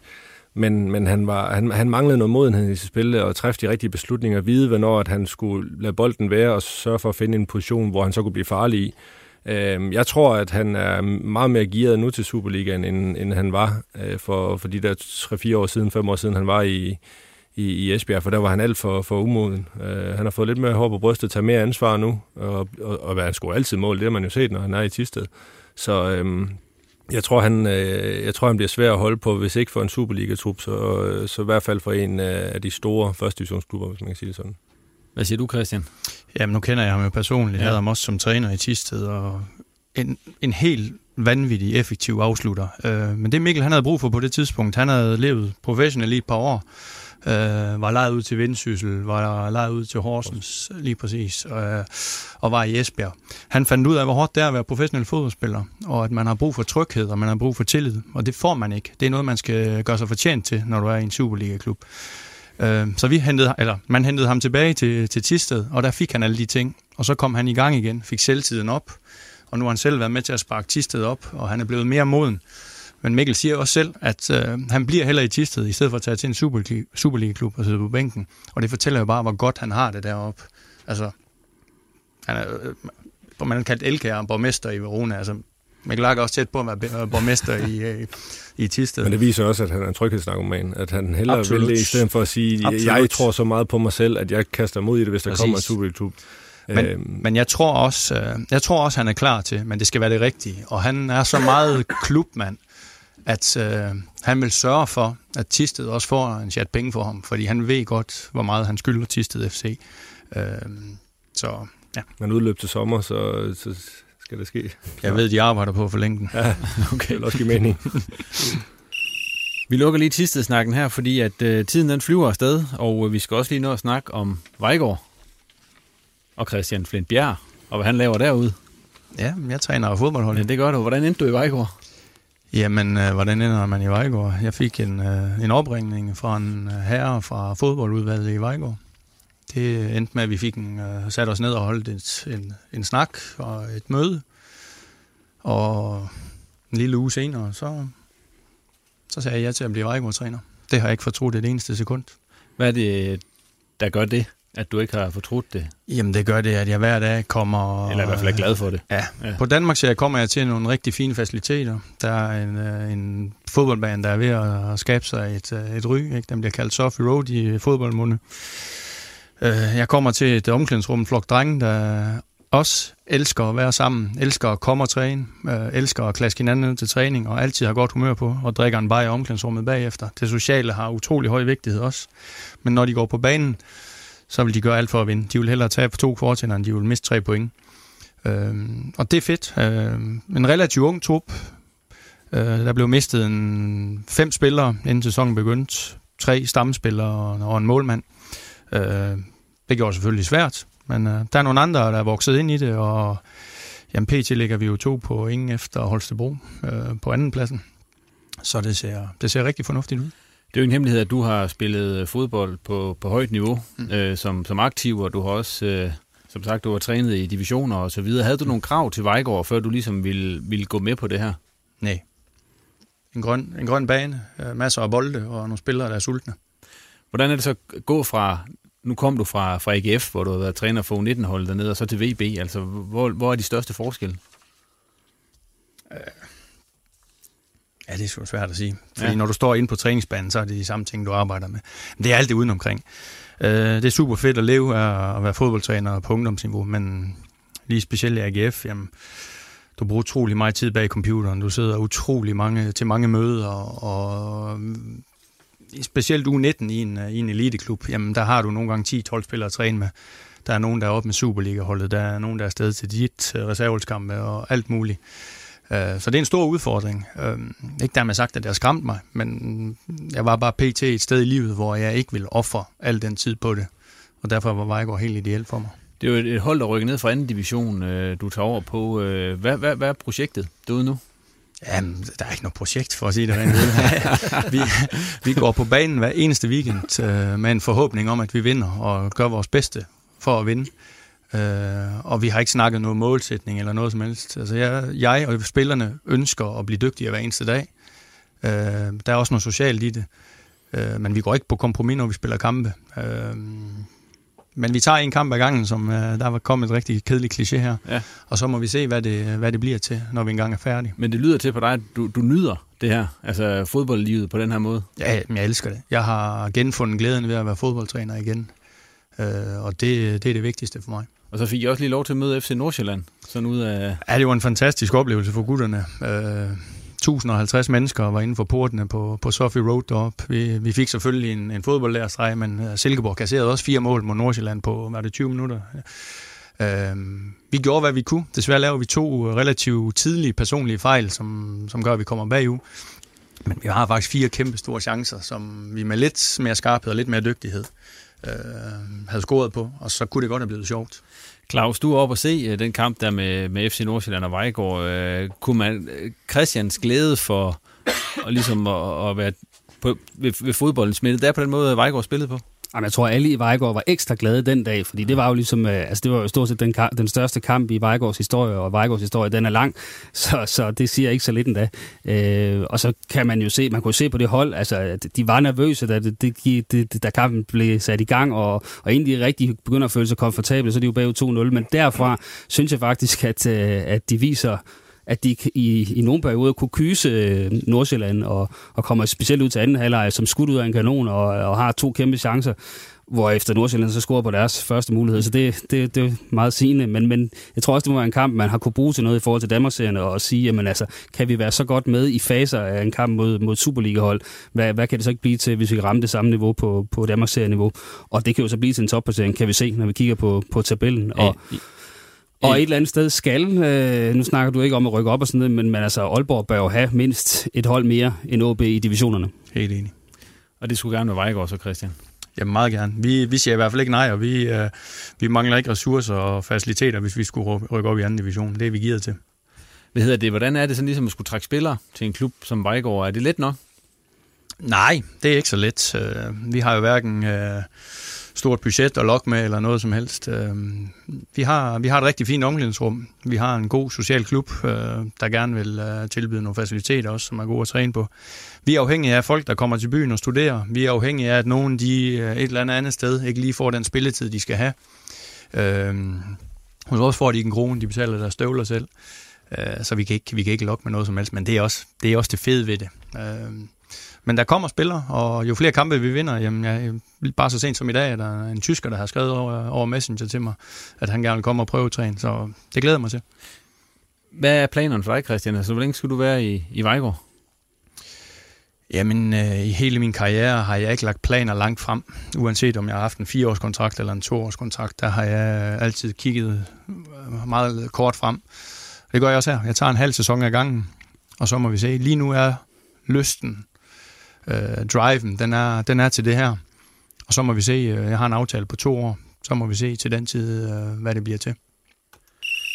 men, men han, var, han, han manglede noget modenhed i sit spil, og træffe de rigtige beslutninger, vide, hvornår at han skulle lade bolden være, og sørge for at finde en position, hvor han så kunne blive farlig i. Øh, jeg tror, at han er meget mere gearet nu til Superligaen, end, end han var øh, for, for de der 3-4 år siden, 5 år siden, han var i, i, i Esbjerg, for der var han alt for, for umoden. Øh, han har fået lidt mere hår på brystet, tager mere ansvar nu, og, og, og han scorer altid mål, det har man jo set, når han er i Tisted. Så øh, jeg tror, han, øh, jeg tror, han bliver svær at holde på, hvis ikke for en Superliga-trup, så, øh, så i hvert fald for en af de store første divisionsklubber, hvis man kan sige det sådan. Hvad siger du, Christian? Jamen, nu kender jeg ham jo personligt. Ja. Jeg havde ham også som træner i Tisted, og en, en helt vanvittig effektiv afslutter. Øh, men det Mikkel han havde brug for på det tidspunkt, han havde levet professionelt i et par år, øh, var lejet ud til Vendsyssel, var lejet ud til Horsens, lige præcis, øh, og var i Esbjerg. Han fandt ud af, hvor hårdt det er at være professionel fodboldspiller, og at man har brug for tryghed, og man har brug for tillid, og det får man ikke. Det er noget, man skal gøre sig fortjent til, når du er i en Superliga-klub. Øh, så vi hentede, eller man hentede ham tilbage til, til Tisted, og der fik han alle de ting. Og så kom han i gang igen, fik selvtiden op, og nu har han selv været med til at sparke Tisted op, og han er blevet mere moden. Men Mikkel siger også selv, at øh, han bliver heller i Tisted, i stedet for at tage til en Superliga-klub og sidde på bænken. Og det fortæller jo bare, hvor godt han har det deroppe. Altså, han er, øh, man har kaldt Elkær borgmester i Verona. Altså, Mikkel Lager også tæt på at være borgmester i, øh, i Tisted. Men det viser også, at han er en tryghedsnarkoman. At han hellere Absolut. vil det, i stedet for at sige, Absolut. jeg tror så meget på mig selv, at jeg kaster mod i det, hvis der Præcis. kommer en Superliga-klub. Men, øhm. men jeg tror også, øh, jeg tror også, han er klar til, men det skal være det rigtige. Og han er så meget klubmand, at øh, han vil sørge for, at Tisted også får en chat penge for ham, fordi han ved godt, hvor meget han skylder Tisted FC. Øh, så ja. Man udløb til sommer, så, så skal det ske. Jeg ved, de arbejder på for længe. Ja, okay. det vil også give mening. Vi lukker lige Tisted-snakken her, fordi at øh, tiden den flyver afsted, og øh, vi skal også lige nå at snakke om Vejgaard og Christian Flint Bjerg, og hvad han laver derude. Ja, jeg træner fodboldhold. Ja, det gør du. Hvordan endte du i Vejgaard? Jamen, øh, hvordan ender man i Vejgaard? Jeg fik en, øh, en opringning fra en øh, herre fra fodboldudvalget i Vejgaard. Det endte med, at vi fik en, øh, sat os ned og holdt et, en, en snak og et møde. Og en lille uge senere, så, så sagde jeg ja til at blive Vejgaard-træner. Det har jeg ikke fortrudt et eneste sekund. Hvad er det, der gør det? At du ikke har fortrudt det? Jamen det gør det, at jeg hver dag kommer... Eller i hvert fald er glad for det. Ja. ja. På Danmark så kommer jeg til nogle rigtig fine faciliteter. Der er en, øh, en fodboldbane, der er ved at skabe sig et, øh, et ry. Ikke? Den bliver kaldt Sophie Road i fodboldmunde. Øh, jeg kommer til et omklædningsrum, en flok drenge, der også elsker at være sammen, elsker at komme og træne, øh, elsker at klaske hinanden til træning, og altid har godt humør på, og drikker en bajer i omklædningsrummet bagefter. Det sociale har utrolig høj vigtighed også. Men når de går på banen, så vil de gøre alt for at vinde. De vil hellere tage på to kvartænder, end de vil miste tre point. Øh, og det er fedt. Øh, en relativt ung trup. Øh, der blev mistet en fem spillere, inden sæsonen begyndte. Tre stamspillere og en målmand. Øh, det gjorde selvfølgelig svært, men øh, der er nogle andre, der er vokset ind i det, og jamen, PT ligger vi jo to på ingen efter Holstebro øh, på anden pladsen. Så det ser, det ser rigtig fornuftigt ud. Det er jo en hemmelighed, at du har spillet fodbold på, på højt niveau mm. øh, som, som aktiv, og du har også, øh, som sagt, du har trænet i divisioner og så videre. Havde du nogle krav til Vejgaard, før du ligesom ville, ville gå med på det her? Nej. En grøn, en grøn bane, øh, masser af bolde og nogle spillere, der er sultne. Hvordan er det så gå fra, nu kom du fra, fra AGF, hvor du har været træner for U19-holdet dernede, og så til VB. Altså, hvor, hvor er de største forskelle? Ja, det er sgu svært at sige. Fordi ja. når du står inde på træningsbanen, så er det de samme ting, du arbejder med. Men det er alt det udenomkring. Øh, det er super fedt at leve af at være fodboldtræner på ungdomsniveau, men lige specielt i AGF, jamen, du bruger utrolig meget tid bag computeren. Du sidder utrolig mange, til mange møder, og specielt u 19 i en, øh, i en eliteklub, jamen der har du nogle gange 10-12 spillere at træne med. Der er nogen, der er oppe med Superliga-holdet, der er nogen, der er afsted til dit øh, reserveholdskampe og alt muligt. Øh, så det er en stor udfordring. Øh, ikke dermed sagt, at det har skræmt mig, men jeg var bare pt. et sted i livet, hvor jeg ikke ville ofre al den tid på det. Og derfor var Vejgaard helt ideelt for mig. Det er jo et hold, der rykker ned fra anden division, du tager over på. Hvad, hvad, hvad er projektet derude nu? Jamen, der er ikke noget projekt, for at sige det rent vi, vi går på banen hver eneste weekend øh, med en forhåbning om, at vi vinder og gør vores bedste for at vinde. Øh, og vi har ikke snakket noget målsætning eller noget som helst. Altså jeg, jeg og spillerne ønsker at blive dygtigere hver eneste dag. Øh, der er også noget socialt i det. Øh, men vi går ikke på kompromis, når vi spiller kampe. Øh, men vi tager en kamp ad gangen, som uh, der var kommet et rigtig kedeligt kliché her. Ja. Og så må vi se, hvad det, hvad det bliver til, når vi engang er færdige. Men det lyder til på dig, at du, du nyder det her, altså fodboldlivet på den her måde. Ja, jeg elsker det. Jeg har genfundet glæden ved at være fodboldtræner igen. Uh, og det, det er det vigtigste for mig. Og så fik jeg også lige lov til at møde FC Nordsjælland, sådan ud af... Ja, det var en fantastisk oplevelse for gutterne. Uh, 1050 mennesker var inden for portene på, på Sophie Road deroppe. Vi, vi fik selvfølgelig en, en fodboldlærerstreg, men øh, Silkeborg kasserede også fire mål mod Nordsjælland på, var det 20 minutter? Øh, vi gjorde, hvad vi kunne. Desværre lavede vi to øh, relativt tidlige personlige fejl, som, som gør, at vi kommer bagud. Men vi har faktisk fire kæmpe store chancer, som vi med lidt mere skarphed og lidt mere dygtighed øh, havde scoret på, og så kunne det godt have blevet sjovt. Claus, du er oppe og se øh, den kamp der med, med FC Nordsjælland og Vejgaard. Øh, kunne man, øh, Christians glæde for og ligesom at, at være på, ved, ved fodbolden smittet, det er på den måde, Vejgaard spillede på? Jamen, jeg tror, at alle i Vejgaard var ekstra glade den dag, fordi det var jo ligesom, øh, altså det var jo stort set den, den største kamp i Vejgaards historie, og Vejgaards historie, den er lang, så, så det siger ikke så lidt endda. Øh, og så kan man jo se, man kunne se på det hold, altså de var nervøse, da, det, det, det, da kampen blev sat i gang, og, og egentlig rigtig begynder at føle sig komfortable, så er de jo bagud 2-0, men derfra synes jeg faktisk, at, øh, at de viser at de i, i nogle perioder kunne kyse øh, Nordsjælland og, og kommer specielt ud til anden halvleg som skudt ud af en kanon og, og har to kæmpe chancer hvor efter Nordsjælland så scorer på deres første mulighed. Så det, det, det er meget sigende. Men, men jeg tror også, det må være en kamp, man har kunne bruge til noget i forhold til Danmarksserien og sige, jamen altså, kan vi være så godt med i faser af en kamp mod, mod Superliga-hold? Hvad, hvad kan det så ikke blive til, hvis vi kan ramme det samme niveau på, på Danmarksserien-niveau? Og det kan jo så blive til en topplacering, kan vi se, når vi kigger på, på tabellen. Og, og et eller andet sted skal, øh, nu snakker du ikke om at rykke op og sådan noget, men, men altså Aalborg bør jo have mindst et hold mere end OB i divisionerne. Helt enig. Og det skulle gerne være Vejgaard så, Christian? Ja, meget gerne. Vi, vi siger i hvert fald ikke nej, og vi, øh, vi mangler ikke ressourcer og faciliteter, hvis vi skulle rykke op i anden division. Det er vi givet til. Hvad hedder det? Hvordan er det sådan ligesom at skulle trække spillere til en klub som Vejgaard? Er det let nok? Nej, det er ikke så let. Øh, vi har jo hverken... Øh, stort budget at lokke med, eller noget som helst. Øh, vi, har, vi har et rigtig fint omklædningsrum. Vi har en god social klub, øh, der gerne vil øh, tilbyde nogle faciliteter også, som er gode at træne på. Vi er afhængige af folk, der kommer til byen og studerer. Vi er afhængige af, at nogen de et eller andet andet sted ikke lige får den spilletid, de skal have. hos os får de ikke en krone, de betaler deres støvler selv. så vi kan, ikke, vi kan ikke lokke med noget som helst, men det er også det, er også det fede ved det. Men der kommer spillere, og jo flere kampe vi vinder, jamen jeg, bare så sent som i dag, er der en tysker, der har skrevet over, over Messenger til mig, at han gerne vil komme og prøve træne, så det glæder mig til. Hvad er planerne for dig, Christian? Altså, hvor længe skal du være i, i Vejgaard? Jamen, øh, i hele min karriere har jeg ikke lagt planer langt frem. Uanset om jeg har haft en fireårskontrakt eller en toårskontrakt, der har jeg altid kigget meget kort frem. Det gør jeg også her. Jeg tager en halv sæson ad gangen, og så må vi se. Lige nu er lysten øh, driven, den er, den er til det her. Og så må vi se, øh, jeg har en aftale på to år, så må vi se til den tid, øh, hvad det bliver til.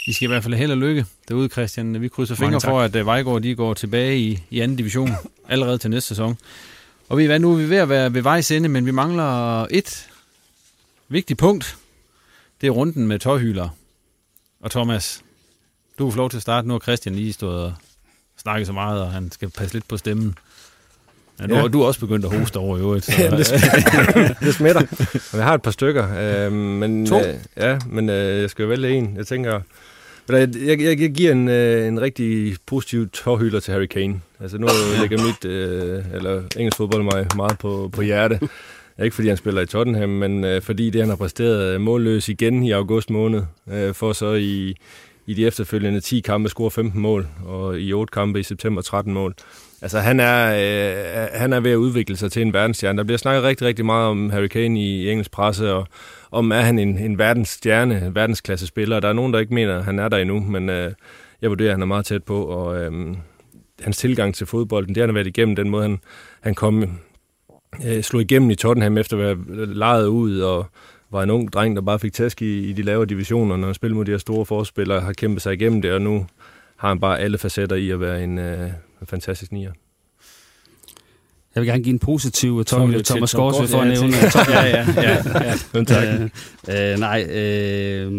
I skal i hvert fald held og lykke derude, Christian. Vi krydser fingre for, at øh, Vejgaard de går tilbage i, i anden division allerede til næste sæson. Og vi, hvad, nu er vi ved at være ved vejs ende, men vi mangler et vigtigt punkt. Det er runden med tøjhylere. Og Thomas, du er lov til at starte. Nu har Christian lige stået og snakket så meget, og han skal passe lidt på stemmen. Ja, nu, ja. Du er også begyndt at hoste over i øvrigt. Så, ja, det, det smitter. Jeg har et par stykker. Øh, men, to? Øh, ja, men øh, jeg skal jo vælge en. Jeg tænker, Jeg, jeg, jeg giver en, øh, en rigtig positiv tårhylder til Harry Kane. Altså nu lægger mit, øh, eller engelsk fodbold mig meget på, på hjerte. Ikke fordi han spiller i Tottenham, men øh, fordi det han har præsteret målløs igen i august måned, øh, for så i, i de efterfølgende 10 kampe score 15 mål, og i 8 kampe i september 13 mål. Altså han er, øh, han er ved at udvikle sig til en verdensstjerne. Der bliver snakket rigtig, rigtig meget om Harry Kane i, engelsk presse, og om er han en, en verdensstjerne, en verdensklasse spiller. Der er nogen, der ikke mener, at han er der endnu, men øh, jeg vurderer, at han er meget tæt på, og øh, hans tilgang til fodbolden, det han har været igennem, den måde han, han kom, øh, slog igennem i Tottenham efter at være lejet ud, og var en ung dreng, der bare fik tæsk i, i de lavere divisioner, når han spillede mod de her store forspillere, har kæmpet sig igennem det, og nu har han bare alle facetter i at være en, øh, fantastisk nier. Jeg vil gerne give en positiv Tommy, Tommy Thomas Gårdsø for at nævne. ja, ja, ja, ja. tak. Øh, øh, nej, øh,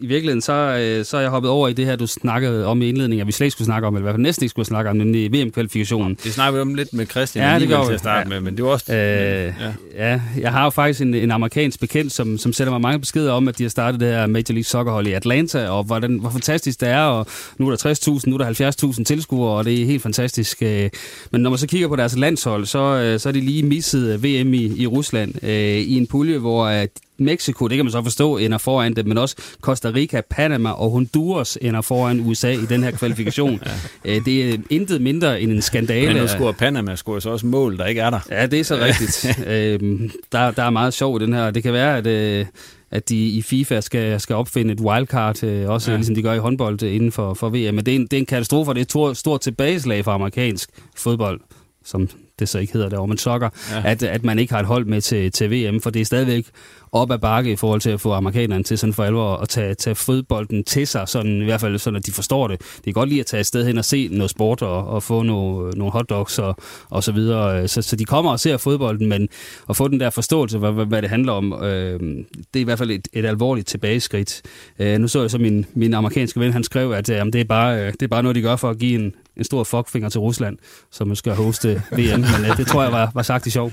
i virkeligheden så, øh, så er jeg hoppet over i det her, du snakkede om i indledningen, at vi slet ikke skulle snakke om, eller i hvert fald næsten ikke skulle snakke om, nemlig VM-kvalifikationen. Det snakker vi om lidt med Christian Ja, det gør til at starte Ja. med, men det var også... Øh, ja. ja. jeg har jo faktisk en, en amerikansk bekendt, som, som sender mig mange beskeder om, at de har startet det her Major League Soccer-hold i Atlanta, og hvordan, hvor fantastisk det er, og nu er der 60.000, nu er der 70.000 tilskuere, og det er helt fantastisk. øh. Men når man så kigger på deres landshold, så, øh, så er de lige misset VM i, i Rusland, øh, i en pulje, hvor at Mexico, det kan man så forstå, ender foran det, men også Costa Rica, Panama og Honduras ender foran USA i den her kvalifikation. ja. Det er intet mindre end en skandale. Men nu scorer Panama scorer så også mål, der ikke er der. Ja, det er så rigtigt. øhm, der, der er meget sjov i den her. Det kan være, at, øh, at de i FIFA skal, skal opfinde et wildcard, øh, også Ja. ligesom de gør i håndbold øh, inden for, for VM. Men det er, en, det er en katastrofe, og det er et stort, stort tilbageslag for amerikansk fodbold, som det så ikke hedder derovre, men soccer, Ja. at, at man ikke har et hold med til, til VM, for det er stadigvæk op ad bakke i forhold til at få amerikanerne til sådan for alvor at tage, tage fodbolden til sig, sådan, i hvert fald sådan, at de forstår det. Det er godt lige at tage et sted hen og se noget sport og, og få nogle, nogle hotdogs og, og så videre. Så, så de kommer og ser fodbolden, men at få den der forståelse, hvad, hvad, hvad det handler om, øh, det er i hvert fald et, et alvorligt tilbageskridt. Øh, nu så jeg så min, min amerikanske ven, han skrev, at øh, det, er bare, øh, det er bare noget, de gør for at give en, en stor fuckfinger til Rusland, som skal hoste VM, men øh, det tror jeg var, var sagt i sjov.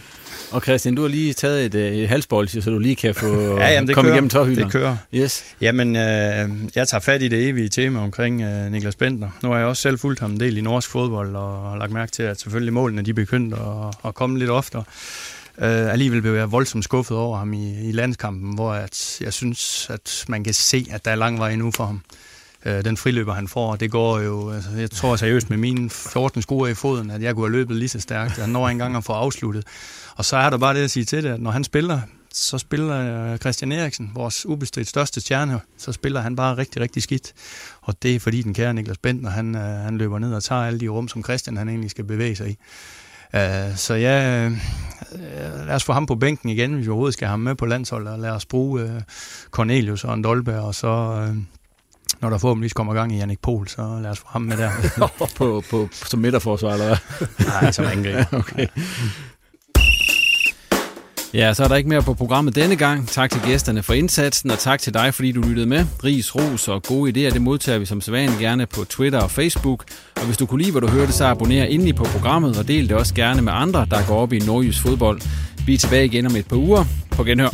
Og Christian, du har lige taget et, øh, et halsbolde, så du lige kan få Ja, jamen, det komme kører. igennem tårhylderen. Det kører. Yes. Jamen, øh, jeg tager fat i det evige tema omkring øh, Niklas Bentner. Nu har jeg også selv fulgt ham en del i norsk fodbold, og har lagt mærke til, at selvfølgelig målene de begyndte at, at komme lidt oftere. Øh, alligevel blev jeg voldsomt skuffet over ham i, i landskampen, hvor at jeg synes, at man kan se, at der er lang vej endnu for ham. Øh, Øh, den friløber, han får, det går jo... Altså, jeg tror seriøst med mine 14 skruer i foden, at jeg kunne have løbet lige så stærkt. Han når engang at få afsluttet. Og så er der bare det at sige til det, at når han spiller, så spiller øh, Christian Eriksen, vores ubestridt største stjerne, så spiller han bare rigtig, rigtig skidt. Og det er fordi den kære Niklas Bentner, han, øh, han løber ned og tager alle de rum, som Christian han egentlig skal bevæge sig i. Uh, så ja, uh, lad os få ham på bænken igen, hvis vi overhovedet skal have ham med på landsholdet, og lad os bruge uh, Cornelius og Andolberg, og så, uh, når der forhåbentlig kommer gang i Jannik Pohl, så lad os få ham med der. på, på, som midterforsvar, eller hvad? Nej, som angriber. okay. Ja, så er der ikke mere på programmet denne gang. Tak til gæsterne for indsatsen, og tak til dig, fordi du lyttede med. Ris, ros og gode idéer, det modtager vi som sædvanligt gerne på Twitter og Facebook. Og hvis du kunne lide, hvad du hørte, så abonner endelig på programmet, og del det også gerne med andre, der går op i nordjysk fodbold. Vi er tilbage igen om et par uger. På genhør.